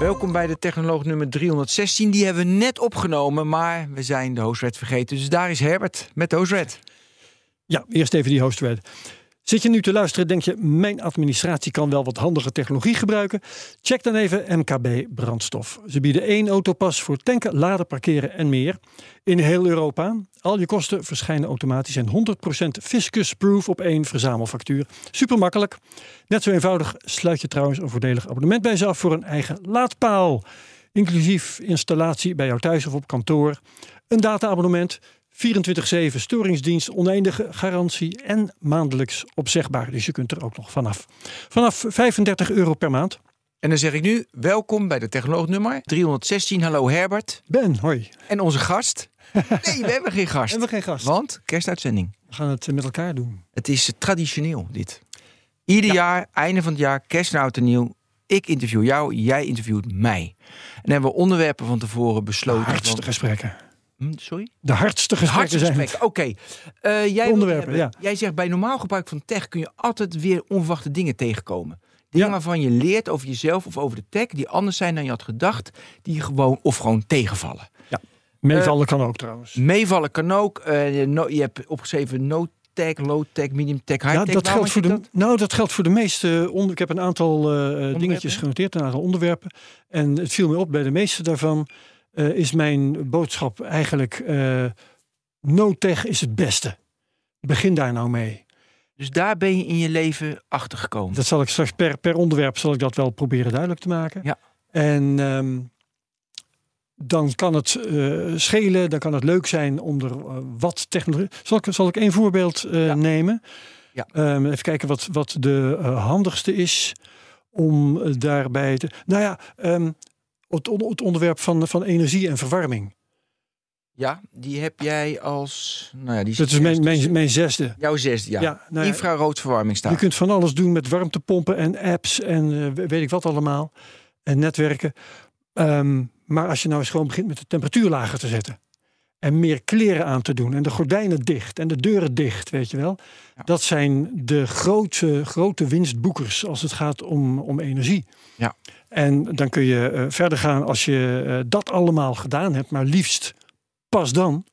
Welkom bij de Technoloog nummer 316. Die hebben we net opgenomen, maar we zijn de hostred vergeten. Dus daar is Herbert met de hostred. Ja, eerst even die hostred. Zit je nu te luisteren, denk je, mijn administratie kan wel wat handige technologie gebruiken? Check dan even MKB Brandstof. Ze bieden één autopas voor tanken, laden, parkeren en meer. In heel Europa. Al je kosten verschijnen automatisch en 100% fiscus-proof op één verzamelfactuur. Super makkelijk. Net zo eenvoudig sluit je trouwens een voordelig abonnement bij ze af voor een eigen laadpaal. Inclusief installatie bij jou thuis of op kantoor. Een data-abonnement 24-7 storingsdienst, oneindige garantie en maandelijks opzegbaar. Dus je kunt er ook nog vanaf. Vanaf 35 euro per maand. En dan zeg ik nu, welkom bij de Technoloog nummer 316. Hallo Herbert. Ben, hoi. En onze gast. Nee, we hebben geen gast. We hebben geen gast. Want kerstuitzending. We gaan het met elkaar doen. Het is traditioneel dit. Ieder jaar, einde van het jaar, kerst en oud en nieuw. Ik interview jou, jij interviewt mij. En dan hebben we onderwerpen van tevoren besloten. Hardste van- gesprekken. Hm, sorry? De hardste gesprekken zijn Oké. Eh, jij Onderwerpen, ja. Jij zegt bij normaal gebruik van tech kun je altijd weer onverwachte dingen tegenkomen. Dingen Ja. waarvan je leert over jezelf of over de tech die anders zijn dan je had gedacht, die gewoon of gewoon tegenvallen. Meevallen kan ook trouwens. Meevallen kan ook. eh, no- je hebt opgeschreven no tech, low tech, medium tech, high Ja, tech. dat Waarom geldt voor de, dat? nou, dat geldt voor de meeste. Onder, ik heb een aantal eh, dingetjes genoteerd, een aantal onderwerpen. En het viel me op bij de meeste daarvan eh, is mijn boodschap eigenlijk: eh no tech is het beste. Begin daar nou mee. Dus daar ben je in je leven achter gekomen. Dat zal ik straks per, per onderwerp zal ik dat wel proberen duidelijk te maken. Ja. En ehm, dan kan het eh, schelen, dan kan het leuk zijn om er wat technologie. Zal ik, zal ik één voorbeeld Ja. nemen? Ja. Ehm, even kijken wat, wat de handigste is om daarbij te. Nou ja, ehm, het, on- het onderwerp van, van energie en verwarming. Ja, die heb jij als. Nou ja, die Dat is mijn, mijn, mijn zesde. Jouw zesde, ja. Ja, nou Infraroodverwarming staat. Je kunt van alles doen met warmtepompen en apps en eh, weet ik wat allemaal. En netwerken. Ehm, maar als je nou eens gewoon begint met de temperatuur lager te zetten. En meer kleren aan te doen. En de gordijnen dicht. En de deuren dicht, weet je wel. Ja. Dat zijn de grote, grote winstboekers als het gaat om, om energie. Ja. En dan kun je eh, verder gaan als je eh, dat allemaal gedaan hebt. Maar liefst pas dan.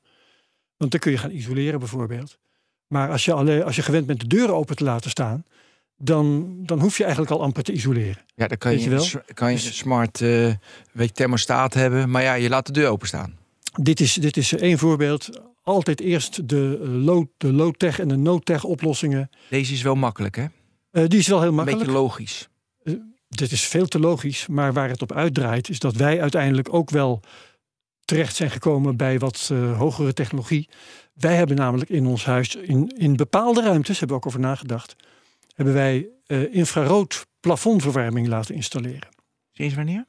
Want dan kun je gaan isoleren bijvoorbeeld. Maar als je, alleen, als je gewend bent de deuren open te laten staan, dan, dan hoef je eigenlijk al amper te isoleren. Ja, dan kan Weet je, een kan je een Dus- smart eh, weet thermostaat hebben. Maar ja, je laat de deur openstaan. Dit is, dit is één voorbeeld. Altijd eerst de eh, low, de low-tech en de no-tech oplossingen. Deze is wel makkelijk, hè? Die is wel heel Een makkelijk. beetje logisch. Dit is veel te logisch. Maar waar het op uitdraait, is dat wij uiteindelijk ook wel terecht zijn gekomen bij wat eh, hogere technologie. Wij hebben namelijk in ons huis, in, in bepaalde ruimtes, hebben we ook over nagedacht, hebben wij eh, infrarood plafondverwarming laten installeren. Sinds wanneer?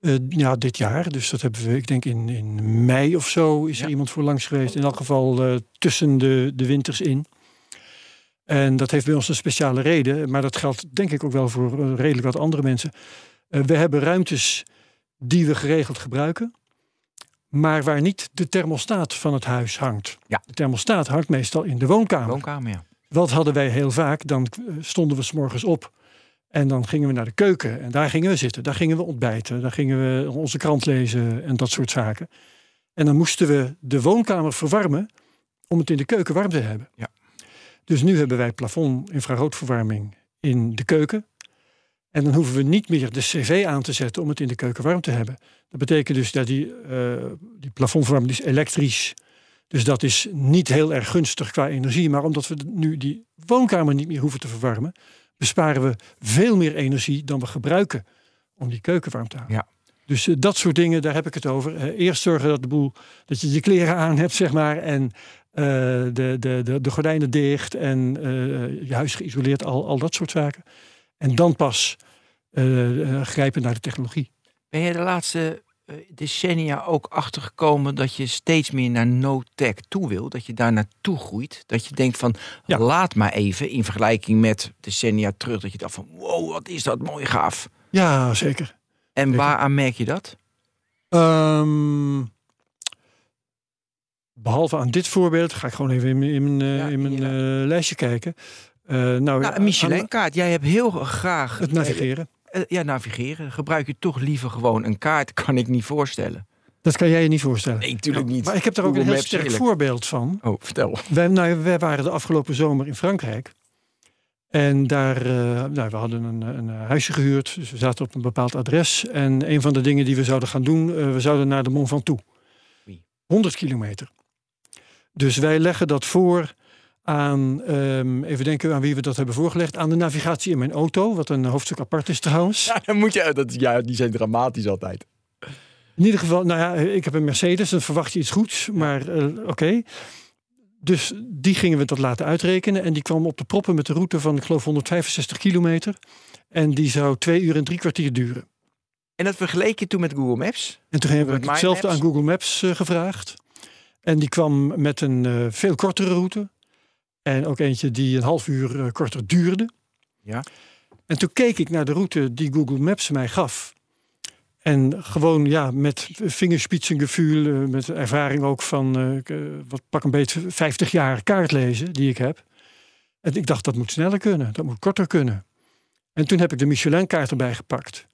Eh, ja, dit jaar. Dus dat hebben we, ik denk in, in mei of zo is er iemand voor langs geweest. In elk geval tussen de, de winters in. En dat heeft bij ons een speciale reden. Maar dat geldt denk ik ook wel voor eh, redelijk wat andere mensen. Eh, we hebben ruimtes die we geregeld gebruiken. Maar waar niet de thermostaat van het huis hangt. Ja. De thermostaat hangt meestal in de woonkamer. Woonkamer, ja. Wat hadden wij heel vaak? Dan eh, stonden we s'morgens op. En dan gingen we naar de keuken. En daar gingen we zitten. Daar gingen we ontbijten. Daar gingen we onze krant lezen en dat soort zaken. En dan moesten we de woonkamer verwarmen. Om het in de keuken warm te hebben. Ja. Dus nu hebben wij plafond infraroodverwarming in de keuken. En dan hoeven we niet meer de cv aan te zetten om het in de keuken warm te hebben. Dat betekent dus dat die, eh, die plafondverwarming is elektrisch. Dus dat is niet heel erg gunstig qua energie. Maar omdat we nu die woonkamer niet meer hoeven te verwarmen, besparen we veel meer energie dan we gebruiken om die keuken warm te houden. Ja. Dus eh, dat soort dingen, daar heb ik het over. Eh, eerst zorgen dat de boel dat je je kleren aan hebt, zeg maar. En eh, de, de, de, de gordijnen dicht en eh, je huis geïsoleerd, al, al dat soort zaken. En dan pas eh, grijpen naar de technologie. Ben je de laatste decennia ook achtergekomen dat je steeds meer naar no-tech toe wil? Dat je daar naartoe groeit? Dat je denkt van, Ja. laat maar even in vergelijking met decennia terug. Dat je dacht van, wow, wat is dat mooi gaaf. Ja, zeker. En Zeker. waaraan merk je dat? Ehm, behalve aan dit voorbeeld, ga ik gewoon even in mijn, in mijn, eh, Ja, in mijn ja. eh, lijstje kijken. Eh, nou, Nou, een Michelin-kaart. Jij hebt heel graag Het navigeren. ja, navigeren. Gebruik je toch liever gewoon een kaart, kan ik niet voorstellen. Dat kan jij je niet voorstellen. Nee, natuurlijk niet. Maar ik heb daar ook een heel sterk eerlijk. voorbeeld van. Oh, vertel. Wij, nou, wij waren de afgelopen zomer in Frankrijk. En daar, nou, we hadden een, een huisje gehuurd. Dus we zaten op een bepaald adres. En een van de dingen die we zouden gaan doen, we zouden naar de Mont Ventoux. Wie? 100 kilometer. Dus wij leggen dat voor aan, ehm, even denken aan wie we dat hebben voorgelegd, aan de navigatie in mijn auto, wat een hoofdstuk apart is trouwens. Ja, dan moet je, dat, ja, die zijn dramatisch altijd. In ieder geval, nou ja, ik heb een Mercedes, dan verwacht je iets goeds, maar eh, oké. Dus die gingen we dat laten uitrekenen en die kwam op de proppen met de route van, ik geloof, 165 kilometer. En die zou twee uur en drie kwartier duren. En dat vergeleek je toen met Google Maps? En toen hebben we hetzelfde aan? Google Maps eh, gevraagd. En die kwam met een eh, veel kortere route. En ook eentje die een half uur eh, korter duurde. Ja. En toen keek ik naar de route die Google Maps mij gaf. En gewoon ja, met vingerspitsengevoel, eh, met ervaring ook van wat pak een beetje 50 jaar kaartlezen die ik heb. En ik dacht dat moet sneller kunnen, dat moet korter kunnen. En toen heb ik de Michelin-kaart erbij gepakt.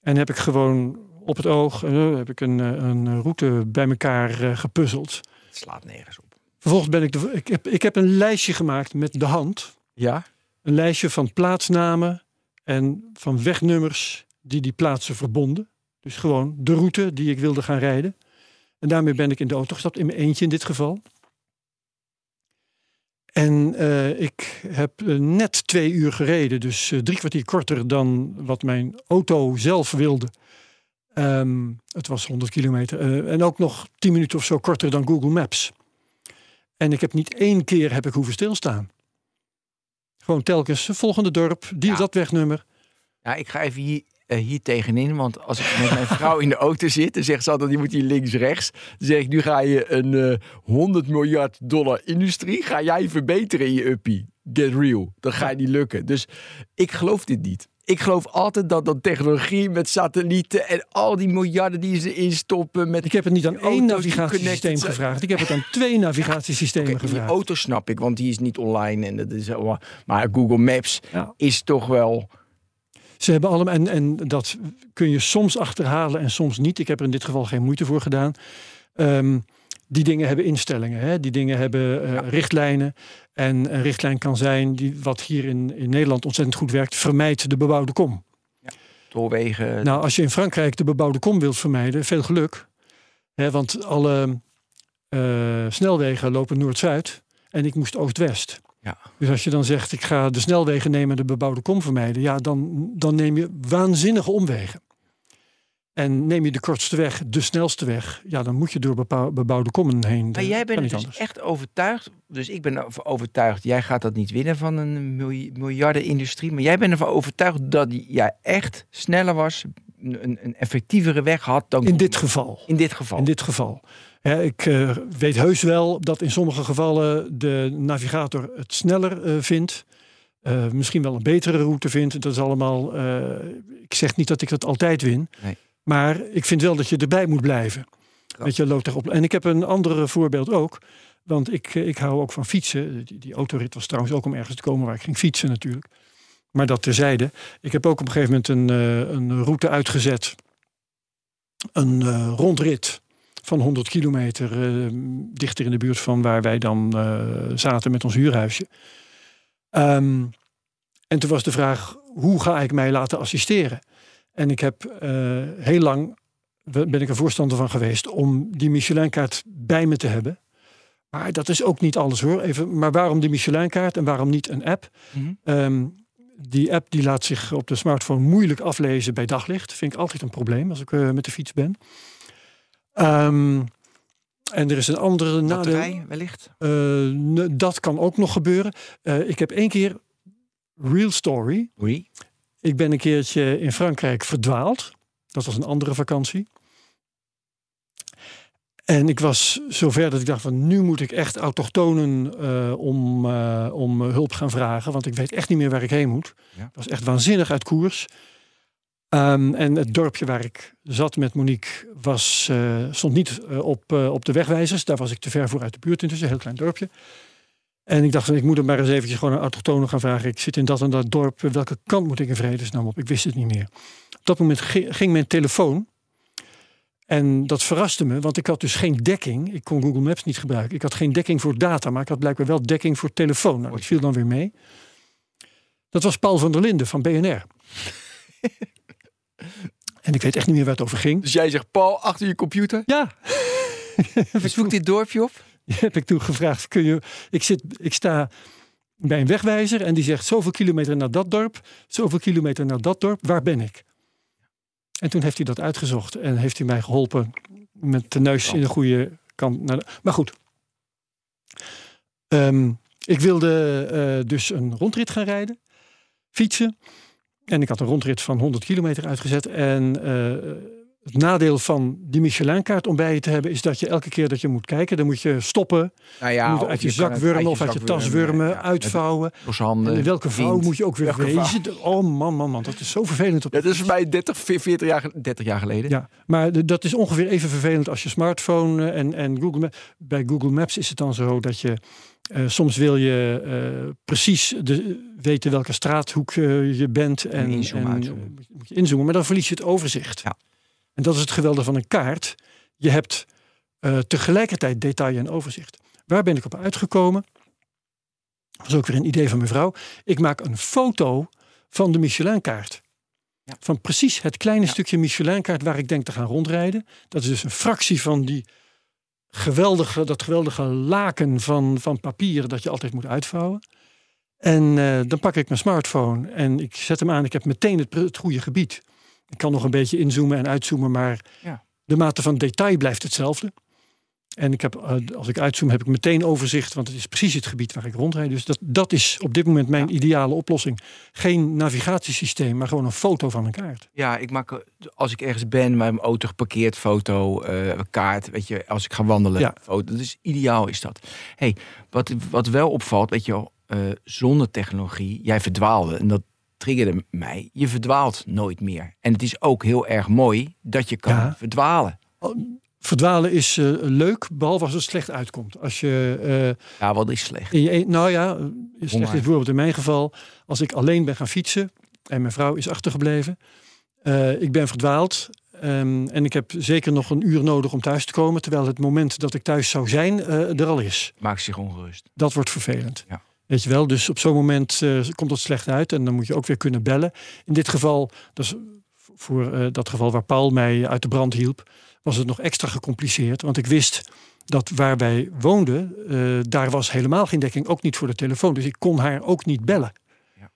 En heb ik gewoon op het oog eh, heb ik een, eh, een route bij elkaar eh, gepuzzeld. Het slaat nergens op. Vervolgens ben ik, de, ik, heb, ik heb een lijstje gemaakt met de hand. Ja? Een lijstje van plaatsnamen en van wegnummers die die plaatsen verbonden. Dus gewoon de route die ik wilde gaan rijden. En daarmee ben ik in de auto gestapt, in mijn eentje in dit geval. En ik heb net twee uur gereden, dus drie kwartier korter dan wat mijn auto zelf wilde. Ehm, het was 100 kilometer. eh, en ook nog 10 minuten of zo korter dan Google Maps. En ik heb niet één keer heb ik hoeven stilstaan. Gewoon telkens het volgende dorp, die Ja. dat wegnummer. Ja, ik ga even hier, eh, hier tegenin. Want als ik met mijn vrouw in de auto zit, dan zegt ze altijd, je moet hier links-rechts. Dan zeg ik, nu ga je een eh 100 miljard dollar industrie, ga jij verbeteren in je uppie. Get real. Dat ga je niet lukken. Dus ik geloof dit niet. Ik geloof altijd dat dat technologie met satellieten en al die miljarden die ze instoppen met Ik heb het niet aan Die één die navigatiesysteem gevraagd. Ik heb het aan twee navigatiesystemen die gevraagd. auto snap ik, want die is niet online en dat is allemaal- maar Google Maps Ja. is toch wel Ze hebben allemaal, en, en dat kun je soms achterhalen en soms niet. Ik heb er in dit geval geen moeite voor gedaan. Ehm, die dingen hebben instellingen, hè? die dingen hebben eh, Ja. richtlijnen. En een richtlijn kan zijn, die, wat hier in, in Nederland ontzettend goed werkt, vermijd de bebouwde kom. doorwegen. Nou, als je in Frankrijk de bebouwde kom wilt vermijden, veel geluk. Hè, want alle eh, snelwegen lopen noord-zuid en ik moest oost-west. Ja. Dus als je dan zegt, ik ga de snelwegen nemen en de bebouwde kom vermijden, ja, dan, dan neem je waanzinnige omwegen. En neem je de kortste weg, de snelste weg, ja, dan moet je door bebouwde kommen heen. Maar jij bent dus anders. echt overtuigd. Dus ik ben ervan overtuigd, jij gaat dat niet winnen van een milj- miljardenindustrie. Maar jij bent ervan overtuigd dat jij echt sneller was, een, een effectievere weg had dan. In dit geval. In dit geval. In dit geval. Ik eh, weet heus wel dat in sommige gevallen de navigator het sneller eh, vindt. Eh, misschien wel een betere route vindt. Dat is allemaal. ik zeg niet dat ik dat altijd win. Nee. Maar ik vind wel dat je erbij moet blijven. Ja. Weet je, loopt erop. En ik heb een ander voorbeeld ook. Want ik, eh, ik hou ook van fietsen. Die, die autorit was trouwens ook om ergens te komen waar ik ging fietsen natuurlijk. Maar dat terzijde. Ik heb ook op een gegeven moment een, eh, een route uitgezet. Een eh, rondrit van 100 kilometer eh, dichter in de buurt van waar wij dan eh, zaten met ons huurhuisje. Ehm, en toen was de vraag, hoe ga ik mij laten assisteren? En ik heb eh, heel lang, ben ik er voorstander van geweest om die Michelin-kaart bij me te hebben. Maar dat is ook niet alles hoor. Even, maar waarom die Michelin-kaart en waarom niet een app? Mhm. Ehm, die app die laat zich op de smartphone moeilijk aflezen bij daglicht. Vind ik altijd een probleem als ik eh, met de fiets ben. Ehm, en er is een andere nadeel. Batterij wellicht. Eh, dat kan ook nog gebeuren. Ik heb één keer real story. Oei. Ik ben een keertje in Frankrijk verdwaald. Dat was een andere vakantie. En ik was zover dat ik dacht van nu moet ik echt autochtonen eh, om, eh, om hulp gaan vragen. Want ik weet echt niet meer waar ik heen moet. Ja. Ik was echt waanzinnig uit koers. Ehm, en het dorpje waar ik zat met Monique was, eh, stond niet op, op de wegwijzers. Daar was ik te ver voor uit de buurt intussen, een heel klein dorpje. En ik dacht, ik moet er maar eens eventjes gewoon een autochtone gaan vragen. Ik zit in dat en dat dorp. Welke kant moet ik in vredesnaam op? Ik wist het niet meer. Op dat moment ging mijn telefoon. En dat verraste me, want ik had dus geen dekking. Ik kon Google Maps niet gebruiken. Ik had geen dekking voor data, maar ik had blijkbaar wel dekking voor telefoon. Nou, dat viel dan weer mee. Dat was Paul van der Linden van BNR. en ik weet echt niet meer waar het over ging. Dus jij zegt, Paul, achter je computer? Ja. Zoek dit dorpje op? heb ik toen gevraagd, kun je, ik, zit, ik sta bij een wegwijzer en die zegt zoveel kilometer naar dat dorp, zoveel kilometer naar dat dorp, waar ben ik? En toen heeft hij dat uitgezocht en heeft hij mij geholpen met de neus in de goede kant. Naar de, maar goed, um, ik wilde uh, dus een rondrit gaan rijden, fietsen. En ik had een rondrit van 100 kilometer uitgezet. En uh, het nadeel van die Michelin-kaart om bij je te hebben is dat je elke keer dat je moet kijken, dan moet je stoppen. Nou ja, je moet uit je, zak wurmen of uit je tas wurmen, uitvouwen. Handen, en welke vouw moet je ook weer wezen. Oh man, man, man, dat is zo vervelend. Op... Ja, dat is mij 30, 40 jaar, 30 jaar geleden. Ja, maar dat is ongeveer even vervelend als je smartphone en, en Google Maps. Bij Google Maps is het dan zo dat je uh, soms wil je uh, precies de, weten welke straathoek uh, je bent en, en, inzoomen, en moet je inzoomen, maar dan verlies je het overzicht. Ja. En dat is het geweldige van een kaart. Je hebt uh, tegelijkertijd detail en overzicht. Waar ben ik op uitgekomen? Dat was ook weer een idee van mevrouw. Ik maak een foto van de Michelin-kaart. Ja. Van precies het kleine ja. stukje Michelin-kaart waar ik denk te gaan rondrijden. Dat is dus een fractie van die geweldige, dat geweldige laken van, van papier dat je altijd moet uitvouwen. En uh, dan pak ik mijn smartphone en ik zet hem aan. Ik heb meteen het, het goede gebied. Ik kan nog een beetje inzoomen en uitzoomen, maar ja. de mate van detail blijft hetzelfde. En ik heb, eh, als ik uitzoom, heb ik meteen overzicht, want het is precies het gebied waar ik rondrijd. Dus dat, dat is op dit moment mijn ideale oplossing. Geen navigatiesysteem, maar gewoon een foto van een kaart. Ja, ik maak als ik ergens ben, mijn auto geparkeerd, foto, uh, kaart. Weet je, als ik ga wandelen, ja. foto. Dus ideaal is dat. Hey, wat, wat wel opvalt, weet je, uh, zonder technologie, jij verdwaalde. En dat, triggerde mij. Je verdwaalt nooit meer. En het is ook heel erg mooi dat je kan ja. verdwalen. Oh, verdwalen is uh, leuk, behalve als het slecht uitkomt. Als je, uh, ja, wat is slecht? In je, nou ja, slecht is bijvoorbeeld in mijn geval. Als ik alleen ben gaan fietsen en mijn vrouw is achtergebleven. Uh, ik ben verdwaald um, en ik heb zeker nog een uur nodig om thuis te komen. Terwijl het moment dat ik thuis zou zijn er al is. Maakt zich ongerust. Dat wordt vervelend. Ja. Weet je wel, dus op zo'n moment uh, komt het slecht uit en dan moet je ook weer kunnen bellen. In dit geval, dus voor uh, dat geval waar Paul mij uit de brand hielp, was het nog extra gecompliceerd. Want ik wist dat waar wij woonden, uh, daar was helemaal geen dekking, ook niet voor de telefoon. Dus ik kon haar ook niet bellen. Ja.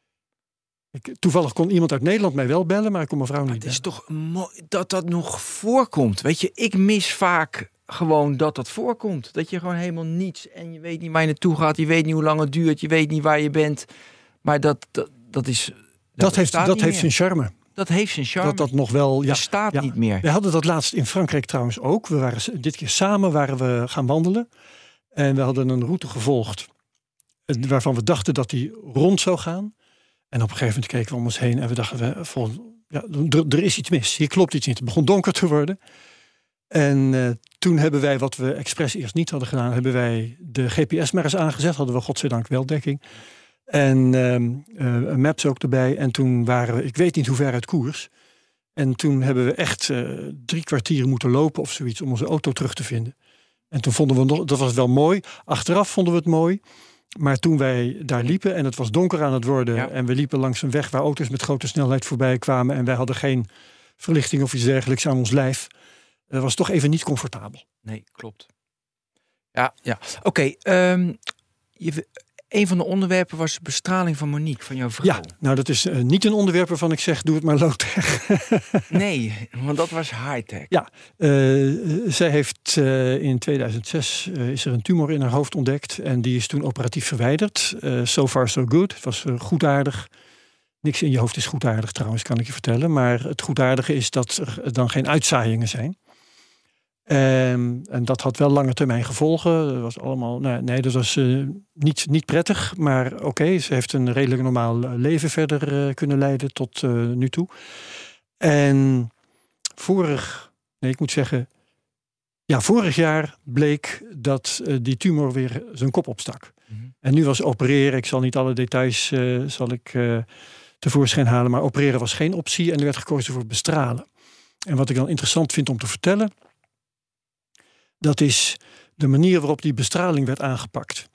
Ik, toevallig kon iemand uit Nederland mij wel bellen, maar ik kon mijn vrouw niet Het bellen. is toch mooi dat dat nog voorkomt. Weet je, ik mis vaak gewoon dat dat voorkomt. Dat je gewoon helemaal niets en je weet niet waar je naartoe gaat, je weet niet hoe lang het duurt, je weet niet waar je bent. Maar dat, dat, dat is. Dat, dat heeft, dat heeft zijn charme. Dat heeft zijn charme. Dat dat nog wel. Ja, staat ja. niet meer. We hadden dat laatst in Frankrijk trouwens ook. We waren dit keer samen waren we gaan wandelen. En we hadden een route gevolgd. Waarvan we dachten dat die rond zou gaan. En op een gegeven moment keken we om ons heen en we dachten, we, vol, ja, er, er is iets mis. Hier klopt iets niet. Het begon donker te worden. En uh, toen hebben wij, wat we expres eerst niet hadden gedaan, hebben wij de GPS maar eens aangezet. Hadden we godzijdank wel dekking. En uh, maps ook erbij. En toen waren we, ik weet niet hoe ver uit koers. En toen hebben we echt uh, drie kwartier moeten lopen of zoiets om onze auto terug te vinden. En toen vonden we nog, dat was wel mooi. Achteraf vonden we het mooi. Maar toen wij daar liepen en het was donker aan het worden. Ja. En we liepen langs een weg waar auto's met grote snelheid voorbij kwamen. En wij hadden geen verlichting of iets dergelijks aan ons lijf dat was toch even niet comfortabel. Nee, klopt. Ja, ja. oké. Okay, um, een van de onderwerpen was de bestraling van Monique, van jouw vrouw. Ja, nou dat is uh, niet een onderwerp waarvan ik zeg, doe het maar low-tech. nee, want dat was high-tech. Ja, uh, zij heeft uh, in 2006 is er een tumor in haar hoofd ontdekt en die is toen operatief verwijderd. so far so good, het was goedaardig. Niks in je hoofd is goedaardig trouwens, kan ik je vertellen. Maar het goedaardige is dat er dan geen uitzaaiingen zijn. Um, en dat had wel lange termijn gevolgen. Dat was allemaal, nee, nee dat was uh, niet, niet prettig. Maar oké, okay, ze heeft een redelijk normaal leven verder uh, kunnen leiden tot uh, nu toe. En vorig, nee, ik moet zeggen, ja, vorig jaar bleek dat die tumor weer zijn kop opstak. Mhm. En nu was opereren, ik zal niet alle details eh, zal ik, eh, tevoorschijn halen, maar opereren was geen optie en er werd gekozen voor bestralen. En wat ik dan interessant vind om te vertellen, dat is de manier waarop die bestraling werd aangepakt.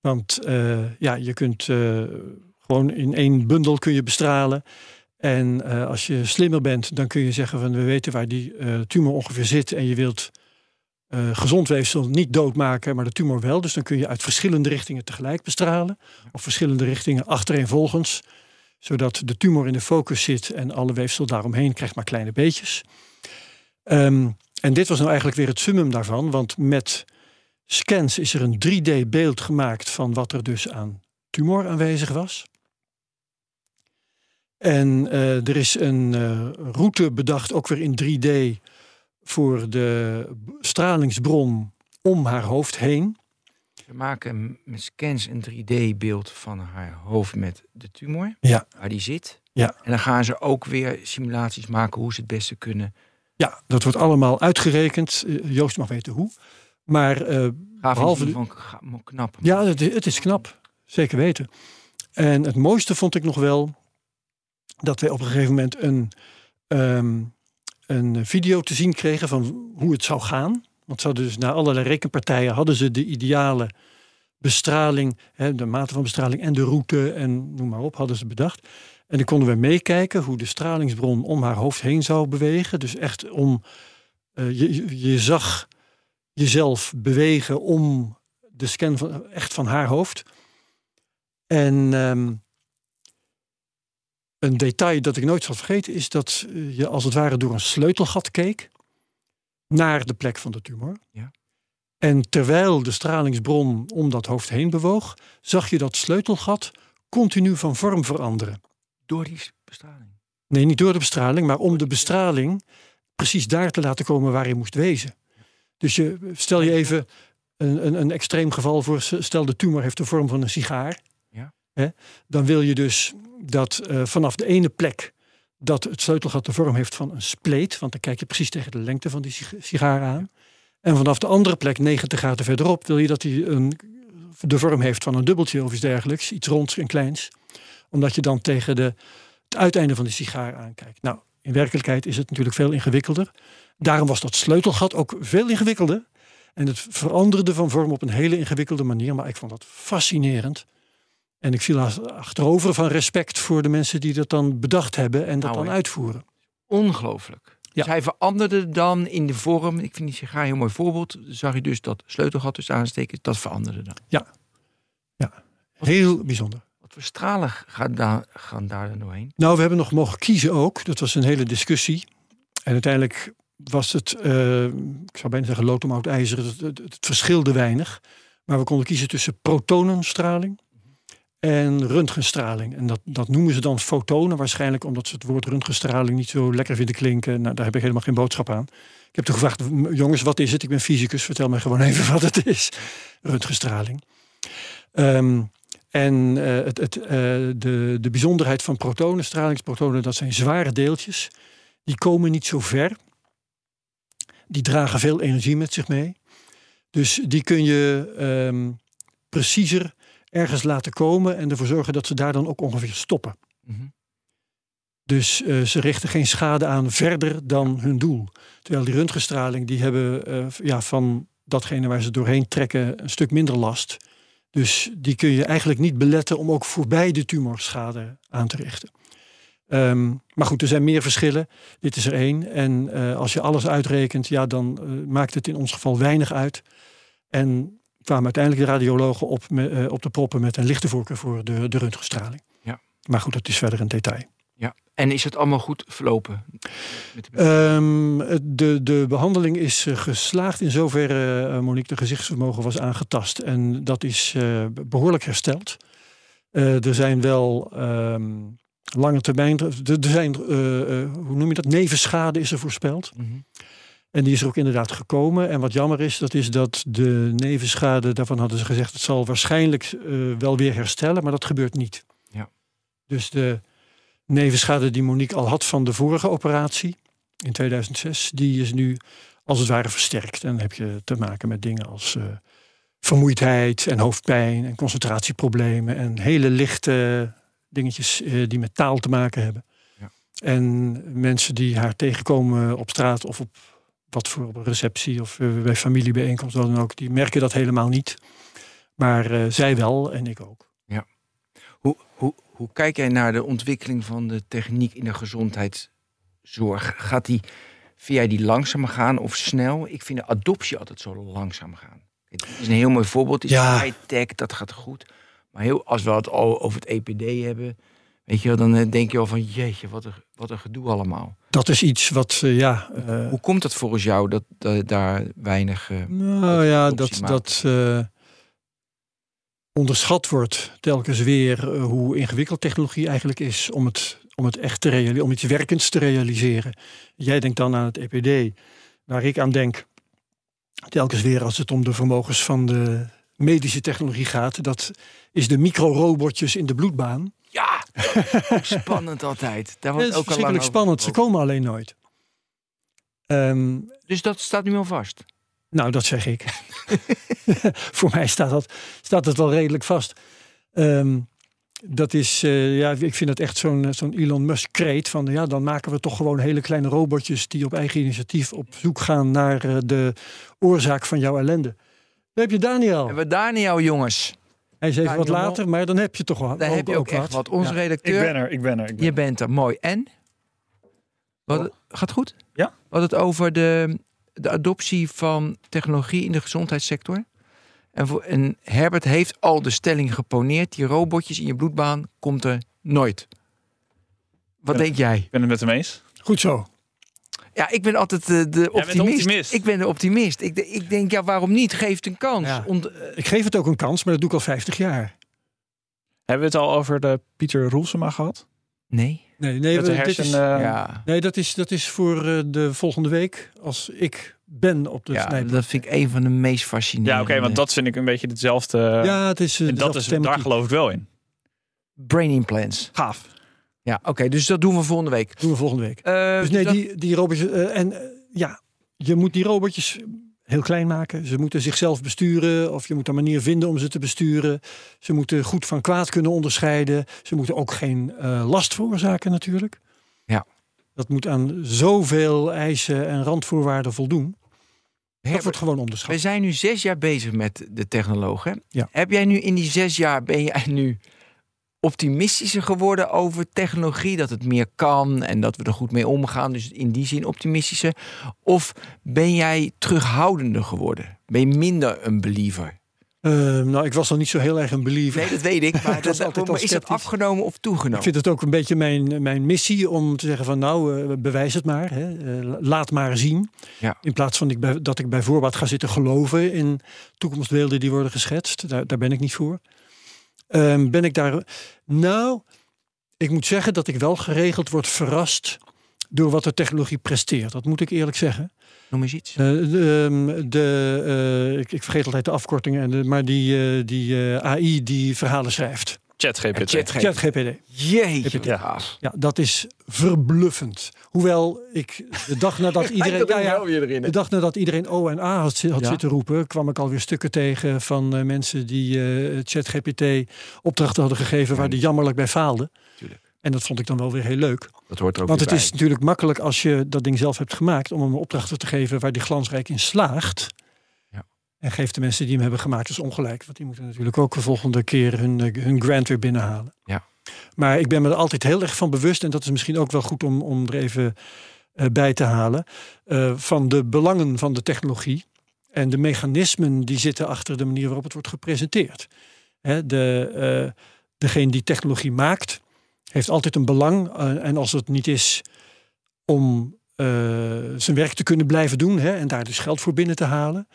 Want eh, ja, je kunt eh, gewoon in één bundel kun je bestralen. En eh, als je slimmer bent, dan kun je zeggen van we weten waar die tumor ongeveer zit en je wilt gezond weefsel niet doodmaken, maar de tumor wel. Dus dan kun je uit verschillende richtingen tegelijk bestralen. Of verschillende richtingen achtereenvolgens. Zodat de tumor in de focus zit en alle weefsel daaromheen krijgt maar kleine beetjes. Ehm, en dit was nou eigenlijk weer het summum daarvan. Want met scans is er een 3D-beeld gemaakt van wat er dus aan tumor aanwezig was. En eh, er is een eh, route bedacht, ook weer in 3D, voor de stralingsbron om haar hoofd heen. We maken met scans een 3D-beeld van haar hoofd met de tumor. Ja. Waar die zit. Ja. En dan gaan ze ook weer simulaties maken hoe ze het beste kunnen. Ja, dat wordt allemaal uitgerekend. Eh, Joost mag weten hoe. Maar Gaaf Behalve van knap. ja, het, het is knap. Zeker weten. En het mooiste vond ik nog wel dat wij op een gegeven moment een, ehm, een video te zien kregen van hoe het zou gaan. Want ze hadden dus na allerlei rekenpartijen hadden ze de ideale bestraling, hè, de mate van bestraling en de route en noem maar op, hadden ze bedacht. En dan konden we meekijken hoe de stralingsbron om haar hoofd heen zou bewegen. Dus echt om, eh, je, je- zag jezelf bewegen om de scan van, echt van haar hoofd. En ehm, een detail dat ik nooit zal vergeten is dat eh, je als het ware door een sleutelgat keek naar de plek van de tumor. Ja. En terwijl de stralingsbron om dat hoofd heen bewoog, zag je dat sleutelgat continu van vorm veranderen. Door die bestraling. Nee, niet door de bestraling, maar om de bestraling precies daar te laten komen waar je moest wezen. Dus je, stel je even een, een, een extreem geval voor. Stel de tumor heeft de vorm van een sigaar. Ja. Hè, dan wil je dus dat eh, vanaf de ene plek dat het sleutelgat de vorm heeft van een spleet. Want dan kijk je precies tegen de lengte van die sig- sigaar aan. En vanaf de andere plek, 90 graden verderop, wil je dat hij een, de vorm heeft van een dubbeltje of iets dergelijks. Iets ronds en kleins. Omdat je dan tegen de, het uiteinde van de sigaar aankijkt. Nou, in werkelijkheid is het natuurlijk veel ingewikkelder. Daarom was dat sleutelgat ook veel ingewikkelder. En het veranderde van vorm op een hele ingewikkelde manier. Maar ik vond dat fascinerend. En ik viel ach- achterover van respect voor de mensen die dat dan bedacht hebben en dat Nou, dan uitvoeren. Ongelooflijk. Ja. Dus hij veranderde dan in de vorm. Ik vind die sigaar een heel mooi voorbeeld. Zag je dus dat sleutelgat dus aansteken. Dat veranderde dan. Heel bijzonder. Voor stralen gaan daar, gaan daar doorheen? Nou, we hebben nog mogen kiezen ook. Dat was een hele discussie. En uiteindelijk was het, eh, ik zou bijna zeggen lood om ijzer. Het, het, verschilde weinig. Maar we konden kiezen tussen protonenstraling en röntgenstraling. En dat, dat noemen ze dan fotonen waarschijnlijk omdat ze het woord röntgenstraling niet zo lekker vinden klinken. Nou, daar heb ik helemaal geen boodschap aan. Ik heb toen gevraagd, jongens, wat is het? Ik ben fysicus, vertel mij gewoon even wat het is. Röntgenstraling. Ehm, en eh, het, het, eh, de, de bijzonderheid van protonen, stralingsprotonen, dat zijn zware deeltjes. Die komen niet zo ver. Die dragen veel energie met zich mee. Dus die kun je ehm, preciezer ergens laten komen en ervoor zorgen dat ze daar dan ook ongeveer stoppen. Mhm. Dus eh, ze richten geen schade aan verder dan hun doel. Terwijl die röntgenstraling, die hebben ja, van datgene waar ze doorheen trekken een stuk minder last. Dus die kun je eigenlijk niet beletten om ook voorbij de tumor schade aan te richten. Ehm, maar goed, er zijn meer verschillen. Dit is er één. En eh, als je alles uitrekent, ja, dan eh, maakt het in ons geval weinig uit. En kwamen uiteindelijk de radiologen op, me- eh, op de proppen met een lichte voorkeur voor de, de röntgenstraling. Ja. Maar goed, dat is verder een detail. Ja. En is het allemaal goed verlopen? De- Ehm, de, de behandeling is eh, geslaagd in zoverre, eh, Monique, de gezichtsvermogen was aangetast. En dat is eh, behoorlijk hersteld. Er zijn wel ehm, lange termijn, er, er zijn, hoe noem je dat, nevenschade is er voorspeld. Mhm. En die is er ook inderdaad gekomen. En wat jammer is, dat is dat de nevenschade, daarvan hadden ze gezegd, het zal waarschijnlijk wel weer herstellen, maar dat gebeurt niet. Ja. Dus de nevenschade die Monique al had van de vorige operatie in 2006, die is nu als het ware versterkt. En dan heb je te maken met dingen als eh, vermoeidheid en hoofdpijn en concentratieproblemen en hele lichte dingetjes eh, die met taal te maken hebben. Ja. En mensen die haar tegenkomen op straat of op wat voor receptie of eh, bij familiebijeenkomst, dan ook, die merken dat helemaal niet. Maar zij wel en ik ook. Hoe, hoe, hoe kijk jij naar de ontwikkeling van de techniek in de gezondheidszorg? Gaat die, vind jij die langzamer gaan of snel? Ik vind de adoptie altijd zo langzaam gaan. Het is een heel mooi voorbeeld. Is Ja. high-tech, dat gaat goed. Maar heel, als we het al over het EPD hebben, weet je wel, dan eh, denk je al van jeetje, wat een, wat een gedoe allemaal. Dat is iets wat, eh, ja. eh, Hoe komt het volgens jou dat, dat daar weinig... eh, Nou ja, dat, dat eh, onderschat wordt telkens weer eh, hoe ingewikkeld technologie eigenlijk is om het, om het echt te realiseren, om iets werkends te realiseren. Jij denkt dan aan het EPD, waar ik aan denk, telkens weer als het om de vermogens van de medische technologie gaat, dat is de microrobotjes in de bloedbaan. Ja, spannend altijd. Daar Dat wordt is ook verschrikkelijk over spannend, ze komen alleen nooit. Ehm, Dus dat staat nu al vast. Nou, dat zeg ik. Voor mij staat, dat, staat het wel redelijk vast. Ehm, dat is, eh, ja, ik vind het echt zo'n zo'n Elon Musk-kreet van, ja, dan maken we toch gewoon hele kleine robotjes die op eigen initiatief op zoek gaan naar eh, de oorzaak van jouw ellende. Daar heb je Daniel. En we Daniel, jongens. Hij is even wat later, maar dan heb je toch wel Daar heb je ook, echt wat. Onze Ja. Ik redacteur, ben er, ik ben er. Ik ben je er. bent er. Mooi. En? Wat, Oh. Gaat goed? Ja. Hadden het over de, de adoptie van technologie in de gezondheidssector. En, voor, en Herbert heeft al de stelling geponeerd. Die robotjes in je bloedbaan komt er nooit. Wat denk jij? Ik ben het met hem eens. Goed zo. Ja, ik ben altijd de, de optimist. optimist. Ik ben de optimist. Ik, de- ik denk, ja, waarom niet? Geef het een kans. Ja. Eh, Ik geef het ook een kans, maar dat doe ik al 50 jaar. Hebben we het al over de Pieter Roelsema gehad? nee. Nee, nee, dit is, eh, ja. nee dat, is, dat is voor eh, de volgende week als ik ben op de ja, dat vind ik een van de meest fascinerende. ja, oké, want dat vind ik een beetje hetzelfde. Ja, het is, eh, en dat is, daar geloof ik wel in. Brain implants. Gaaf. Ja, oké, dus dat doen we volgende week. doen we volgende week. Eh, Dus nee, dat- die, die robotjes. en ja, je moet die robotjes heel klein maken. Ze moeten zichzelf besturen. Of je moet een manier vinden om ze te besturen. Ze moeten goed van kwaad kunnen onderscheiden. Ze moeten ook geen eh, last veroorzaken, natuurlijk. Ja. Dat moet aan zoveel eisen en randvoorwaarden voldoen. Dat Herbert, wordt gewoon we onderschat. zijn nu zes jaar bezig met de? Ja. Heb jij nu in die zes jaar, ben jij nu optimistischer geworden over technologie? Dat het meer kan en dat we er goed mee omgaan. Dus in die zin optimistischer. Of ben jij terughoudender geworden? Ben je minder een believer? Eh, nou, ik was nog niet zo heel erg een believer. Nee, dat weet ik. Maar, dat, is dat afgenomen of toegenomen? Ik vind het ook een beetje mijn, mijn missie om te zeggen van nou, eh, bewijs het maar. Hè. Eh, laat maar zien. Ja. In plaats van ik bij, dat ik bij voorbaat ga zitten geloven in toekomstbeelden die worden geschetst. Daar, daar ben ik niet voor. Ehm, ben ik daar... Nou, ik moet zeggen dat ik wel geregeld word verrast door wat de technologie presteert. Dat moet ik eerlijk zeggen. Noem eens iets. Eh, de, ehm, de, eh, ik, ik vergeet altijd de afkortingen, maar die, eh, die AI die verhalen schrijft. ChatGPT. ChatGPT. Jeetje, Ja. Ja, dat is verbluffend. Hoewel ik de dag nadat iedereen, ja, ja, de dag nadat iedereen O en A had, zi- had Ja. zitten roepen, kwam ik alweer stukken tegen van eh, mensen die eh ChatGPT opdrachten hadden gegeven waar die jammerlijk bij faalden. Tuurlijk. En dat vond ik dan wel weer heel leuk. Dat hoort er ook Want het is natuurlijk makkelijk als je dat ding zelf hebt gemaakt om hem opdrachten te geven waar die glansrijk in slaagt. En geeft de mensen die hem hebben gemaakt dus ongelijk. Want die moeten natuurlijk ook de volgende keer hun, eh, hun grant weer binnenhalen. Ja. Maar ik ben me er altijd heel erg van bewust. En dat is misschien ook wel goed om, om er even eh, bij te halen. eh, van de belangen van de technologie. En de mechanismen die zitten achter de manier waarop het wordt gepresenteerd. Hè, de, degene die technologie maakt, heeft altijd een belang. en als het niet is om zijn werk te kunnen blijven doen hè, en daar dus geld voor binnen te halen,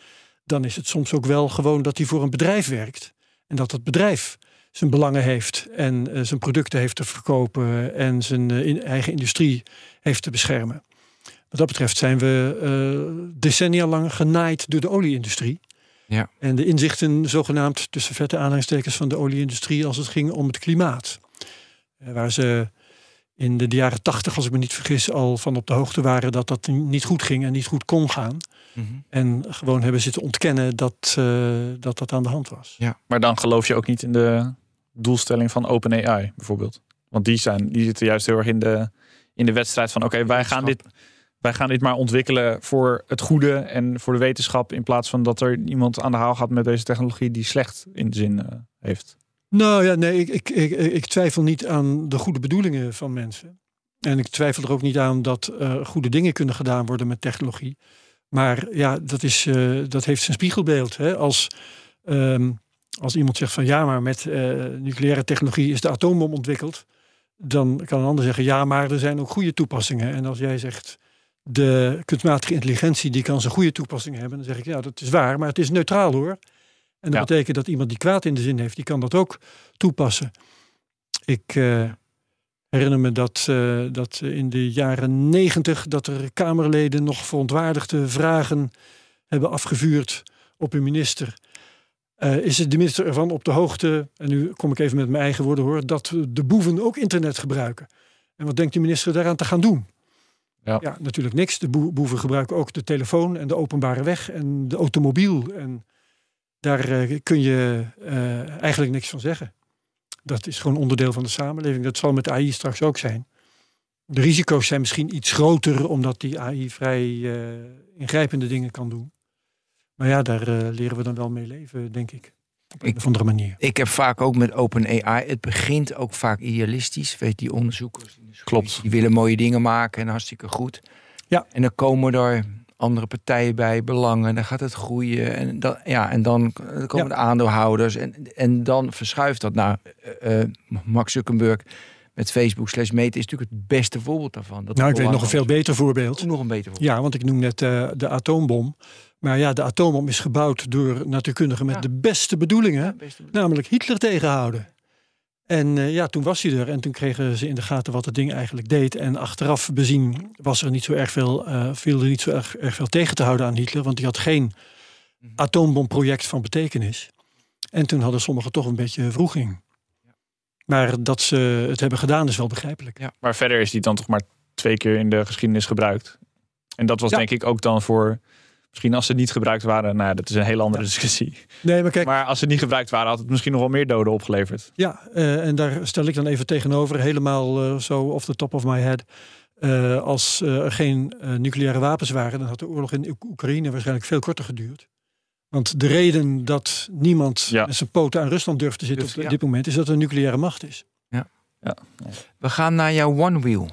dan is het soms ook wel gewoon dat hij voor een bedrijf werkt. En dat het bedrijf zijn belangen heeft en eh, zijn producten heeft te verkopen en zijn eh, in- eigen industrie heeft te beschermen. Wat dat betreft zijn we eh, decennia lang genaaid door de olieindustrie. Ja. En de inzichten, zogenaamd tussen vette aanhalingstekens van de olieindustrie, als het ging om het klimaat. Waar ze in de jaren tachtig, als ik me niet vergis, al van op de hoogte waren dat dat niet goed ging en niet goed kon gaan. Mhm. En gewoon hebben zitten ontkennen dat, eh, dat dat aan de hand was. Maar dan geloof je ook niet in de doelstelling van OpenAI bijvoorbeeld. Want die, zijn, die zitten juist heel erg in de, in de wedstrijd van oké, wij gaan dit wij gaan dit maar ontwikkelen voor het goede en voor de wetenschap. In plaats van dat er iemand aan de haal gaat met deze technologie die slecht in de zin eh, heeft. Nou ja, nee, ik, ik, ik, twijfel niet aan de goede bedoelingen van mensen. En ik twijfel er ook niet aan dat eh, goede dingen kunnen gedaan worden met technologie. Maar ja, dat, is, eh, dat heeft zijn spiegelbeeld. Hè? Als, ehm, als iemand zegt van ja, maar met nucleaire technologie is de atoombom ontwikkeld. Dan kan een ander zeggen ja, maar er zijn ook goede toepassingen. En als jij zegt de kunstmatige intelligentie die kan zijn goede toepassing hebben. Dan zeg ik, ja, dat is waar, maar het is neutraal hoor. En dat betekent dat iemand die kwaad in de zin heeft, die kan dat ook toepassen. Ik uh, herinner me dat, uh, dat in de jaren negentig dat er Kamerleden nog verontwaardigde vragen hebben afgevuurd op een minister. Uh, is de minister ervan op de hoogte, en nu kom ik even met mijn eigen woorden hoor, dat de boeven ook internet gebruiken? En wat denkt de minister daaraan te gaan doen? Ja. ja, natuurlijk niks. De boeven gebruiken ook de telefoon en de openbare weg en de automobiel. En daar uh, kun je uh, eigenlijk niks van zeggen. Dat is gewoon onderdeel van de samenleving. Dat zal met AI straks ook zijn. De risico's zijn misschien iets groter, omdat die AI vrij uh, ingrijpende dingen kan doen. Maar ja, daar leren we dan wel mee leven, denk ik. Op een of andere manier. Ik heb vaak ook met OpenAI. Het begint ook vaak idealistisch. Weet die onderzoekers. Klopt. Die willen mooie dingen maken en hartstikke goed. Ja. En dan komen er andere partijen bij, belangen. Dan gaat het groeien. En dan, ja, en dan komen de aandeelhouders. En, en dan verschuift dat. Nou, uh, Max Zuckerberg met Facebook slash meta is natuurlijk het beste voorbeeld daarvan. Dat nou, ik weet nog een veel beter voorbeeld. Nog een beter voorbeeld. Ja, want ik noem net uh, de atoombom. Maar ja, de atoombom is gebouwd door natuurkundigen met de beste bedoelingen, beste namelijk Hitler tegenhouden. En uh, ja, toen was hij er en toen kregen ze in de gaten wat het ding eigenlijk deed. En achteraf bezien was er niet zo erg veel, uh, viel er niet zo erg, erg, veel tegen te houden aan Hitler, want die had geen mhm. atoombomproject van betekenis. En toen hadden sommigen toch een beetje vroeging. Maar dat ze het hebben gedaan is wel begrijpelijk. Ja. Maar verder is die dan toch maar twee keer in de geschiedenis gebruikt. En dat was denk ik ook dan voor Misschien als ze niet gebruikt waren, nou dat is een hele andere discussie. Nee, maar kijk. Maar als ze niet gebruikt waren, had het misschien nog wel meer doden opgeleverd. Ja, uh, en daar stel ik dan even tegenover, helemaal uh, zo off the top of my head. Uh, als er geen nucleaire wapens waren, dan had de oorlog in Oekraïne waarschijnlijk veel korter geduurd. Want de reden dat niemand ja. met zijn poten aan Rusland durft te zitten dus, op ja. dit moment, is dat er een nucleaire macht is. Ja. ja. We gaan naar jouw One Wheel.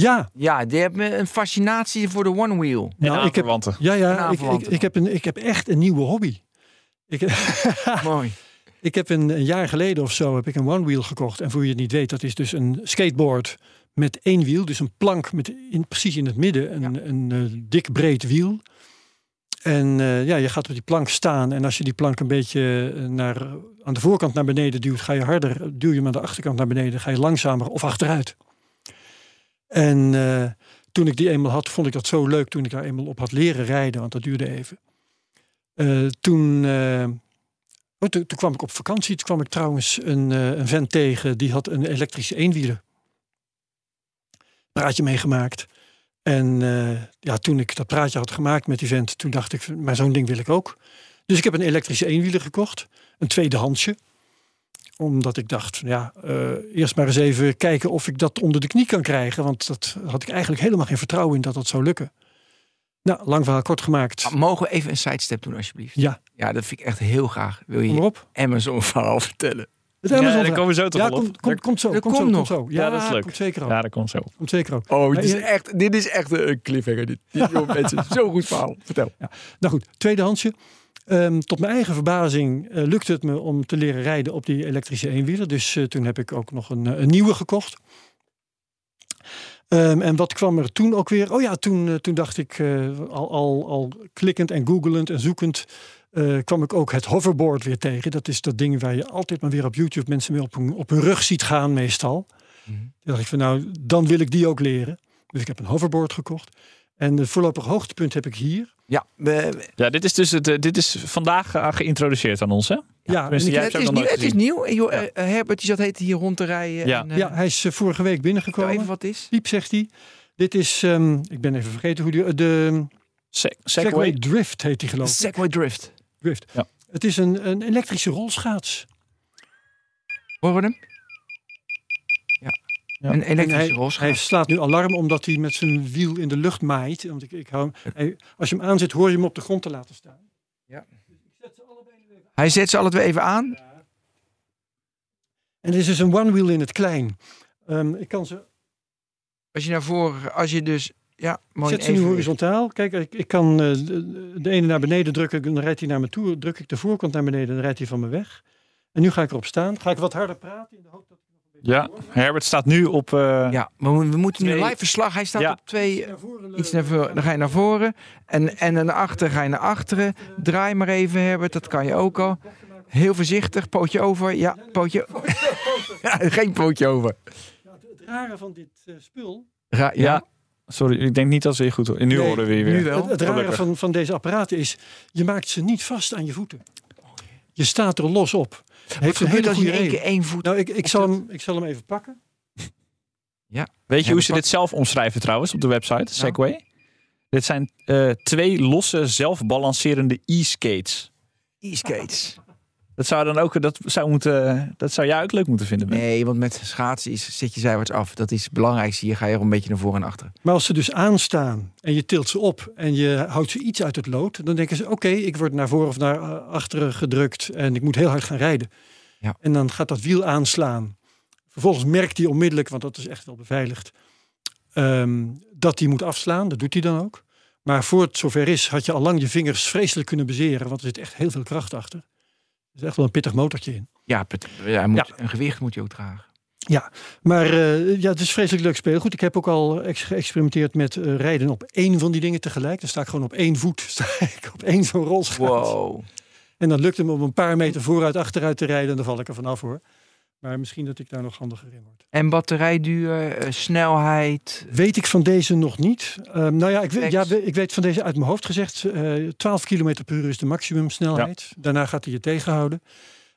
Ja. Ja, die hebben een fascinatie voor de one wheel. Nou, ik heb, ja, ja, ik, ik, ik, heb een, ik heb echt een nieuwe hobby. Ik, Mooi. Ik heb een, een, jaar geleden of zo heb ik een one wheel gekocht. En voor je het niet weet, dat is dus een skateboard met één wiel. Dus een plank met in, precies in het midden een, ja. een, een uh, dik breed wiel. En uh, ja, je gaat op die plank staan. En als je die plank een beetje eh, naar, aan de voorkant naar beneden duwt, ga je harder. Duw je hem aan de achterkant naar beneden, ga je langzamer of achteruit. En uh, toen ik die eenmaal had, vond ik dat zo leuk toen ik daar eenmaal op had leren rijden, want dat duurde even. Toen, uh, oh, toen, toen, kwam ik op vakantie, toen kwam ik trouwens een, een vent tegen, die had een elektrische eenwieler. Praatje meegemaakt. En ja, toen ik dat praatje had gemaakt met die vent, toen dacht ik, maar zo'n ding wil ik ook. Dus ik heb een elektrische eenwieler gekocht, een tweedehandsje omdat ik dacht, ja, uh, eerst maar eens even kijken of ik dat onder de knie kan krijgen. Want dat had ik eigenlijk helemaal geen vertrouwen in dat dat zou lukken. Nou, lang verhaal kort gemaakt. Mogen we even een sidestep doen, alsjeblieft? Ja. Ja, dat vind ik echt heel graag. Wil je Kom Amazon verhaal vertellen? Het Amazon ja, daar komen we zo toch ja, op. Komt, komt, komt zo. Dat komt, zo, nog. zo. Ja, ja, dat is leuk. Komt zeker ook. Ja, dat komt zo. Komt zeker ook. Oh, dit is echt, dit is echt een cliffhanger. Dit, dit mensen, zo'n goed verhaal. Vertel. Ja. Nou goed, tweedehandsje. Um, tot mijn eigen verbazing uh, lukte het me om te leren rijden op die elektrische eenwieler. Dus uh, toen heb ik ook nog een, een nieuwe gekocht. Um, en wat kwam er toen ook weer? Oh ja, toen, toen dacht ik al, al, al klikkend en googelend en zoekend. kwam ik ook het hoverboard weer tegen. Dat is dat ding waar je altijd maar weer op YouTube mensen mee op hun, op hun rug ziet gaan, meestal. Mm -hmm. Toen dacht ik van nou, dan wil ik die ook leren. Dus ik heb een hoverboard gekocht. En het voorlopig hoogtepunt heb ik hier. Ja, we- Ja, dit is dus het, eh, dit is vandaag eh, geïntroduceerd aan ons, hè? Ja, tenminste, en ik- jij het, is nieuw, het is nieuw. Herbert die zat heet hier rond te rijden. Ja. En, eh, ja, hij is vorige week binnengekomen. even wat is. Piep, zegt hij. Dit is, ehm, ik ben even vergeten hoe die, de Se- Segway. Segway. Drift heet die geloof ik. Segway Drift. Drift. Ja. Het is een, een elektrische rolschaats. Horen we hem? Ja. Ja. Een En elektrische hij, slaat nu alarm omdat hij met zijn wiel in de lucht maait. Want ik, ik hou hij- als je hem aanzet, hoor je hem op de grond te laten staan. Hij zet ze alle twee even aan. En dit is dus een one wheel in het klein. Ehm, ik kan ze Als je naar voren, als je dus, ja, mooi zet ze nu horizontaal. Kijk, ik, ik kan eh, de, de ene naar beneden drukken, dan rijdt hij naar me toe. Druk ik de voorkant naar beneden, dan rijdt hij van me weg. En nu ga ik erop staan. Ga ik wat harder praten in de hoop dat Ja. Herbert staat nu op... eh, Ja, maar we, we moeten nu live verslag. Hij staat Ja. op twee, iets naar voren. Dan ga je naar voren. En, en naar achteren ga je naar achteren. Draai maar even, Herbert. Dat kan je ook al. Heel voorzichtig. Pootje over. Ja, pootje. Ja, geen pootje over. Ja, het, rare van dit eh, spul. Ra- ja, Ja. Sorry, ik denk niet dat ze je goed horen. Nu Nee, horen we je weer. nu wel. Het, het rare van, van deze apparaten is, je maakt ze niet vast aan je voeten. Je staat er los op. Heeft een hele goede in één reden. keer één voet... Nou, ik, ik, zal hem, ik zal hem even pakken. Weet je Ja, hoe ze dit zelf omschrijven trouwens op de website, Segway? Dit zijn eh, twee losse, zelfbalancerende e-skates. E-skates. Dat zou dan ook, dat zou, moeten, dat zou jij ook leuk moeten vinden. Ben. Nee, want met schaatsen is, zet je zijwaarts af. Dat is het belangrijkste. Hier ga je er een beetje naar voren en achteren. Maar als ze dus aanstaan en je tilt ze op en je houdt ze iets uit het lood, dan denken ze: oké, ik word naar voren of naar eh, achteren gedrukt en ik moet heel hard gaan rijden. Ja. En dan gaat dat wiel aanslaan. Vervolgens merkt hij onmiddellijk, want dat is echt wel beveiligd, ehm, dat hij moet afslaan. Dat doet hij dan ook. Maar voor het zover is, had je al lang je vingers vreselijk kunnen bezeren, want er zit echt heel veel kracht achter. Er is echt wel een pittig motortje in. Ja, ja, moet, een gewicht moet je ook dragen. Maar eh, ja, het is vreselijk leuk speelgoed. Ik heb ook al geëxperimenteerd met eh, rijden op één van die dingen tegelijk. Dan sta ik gewoon op één voet, sta ik op één zo'n rolschaats. Wow. En dan lukt het me om een paar meter vooruit, achteruit te rijden. En dan val ik er vanaf hoor. Maar misschien dat ik daar nog handiger in word. En batterijduur, eh, snelheid. Weet ik van deze nog niet. Ehm, nou ja ik, weet, ja, ik weet van deze uit mijn hoofd gezegd. eh 12 km per uur is de maximumsnelheid. Daarna gaat hij je tegenhouden.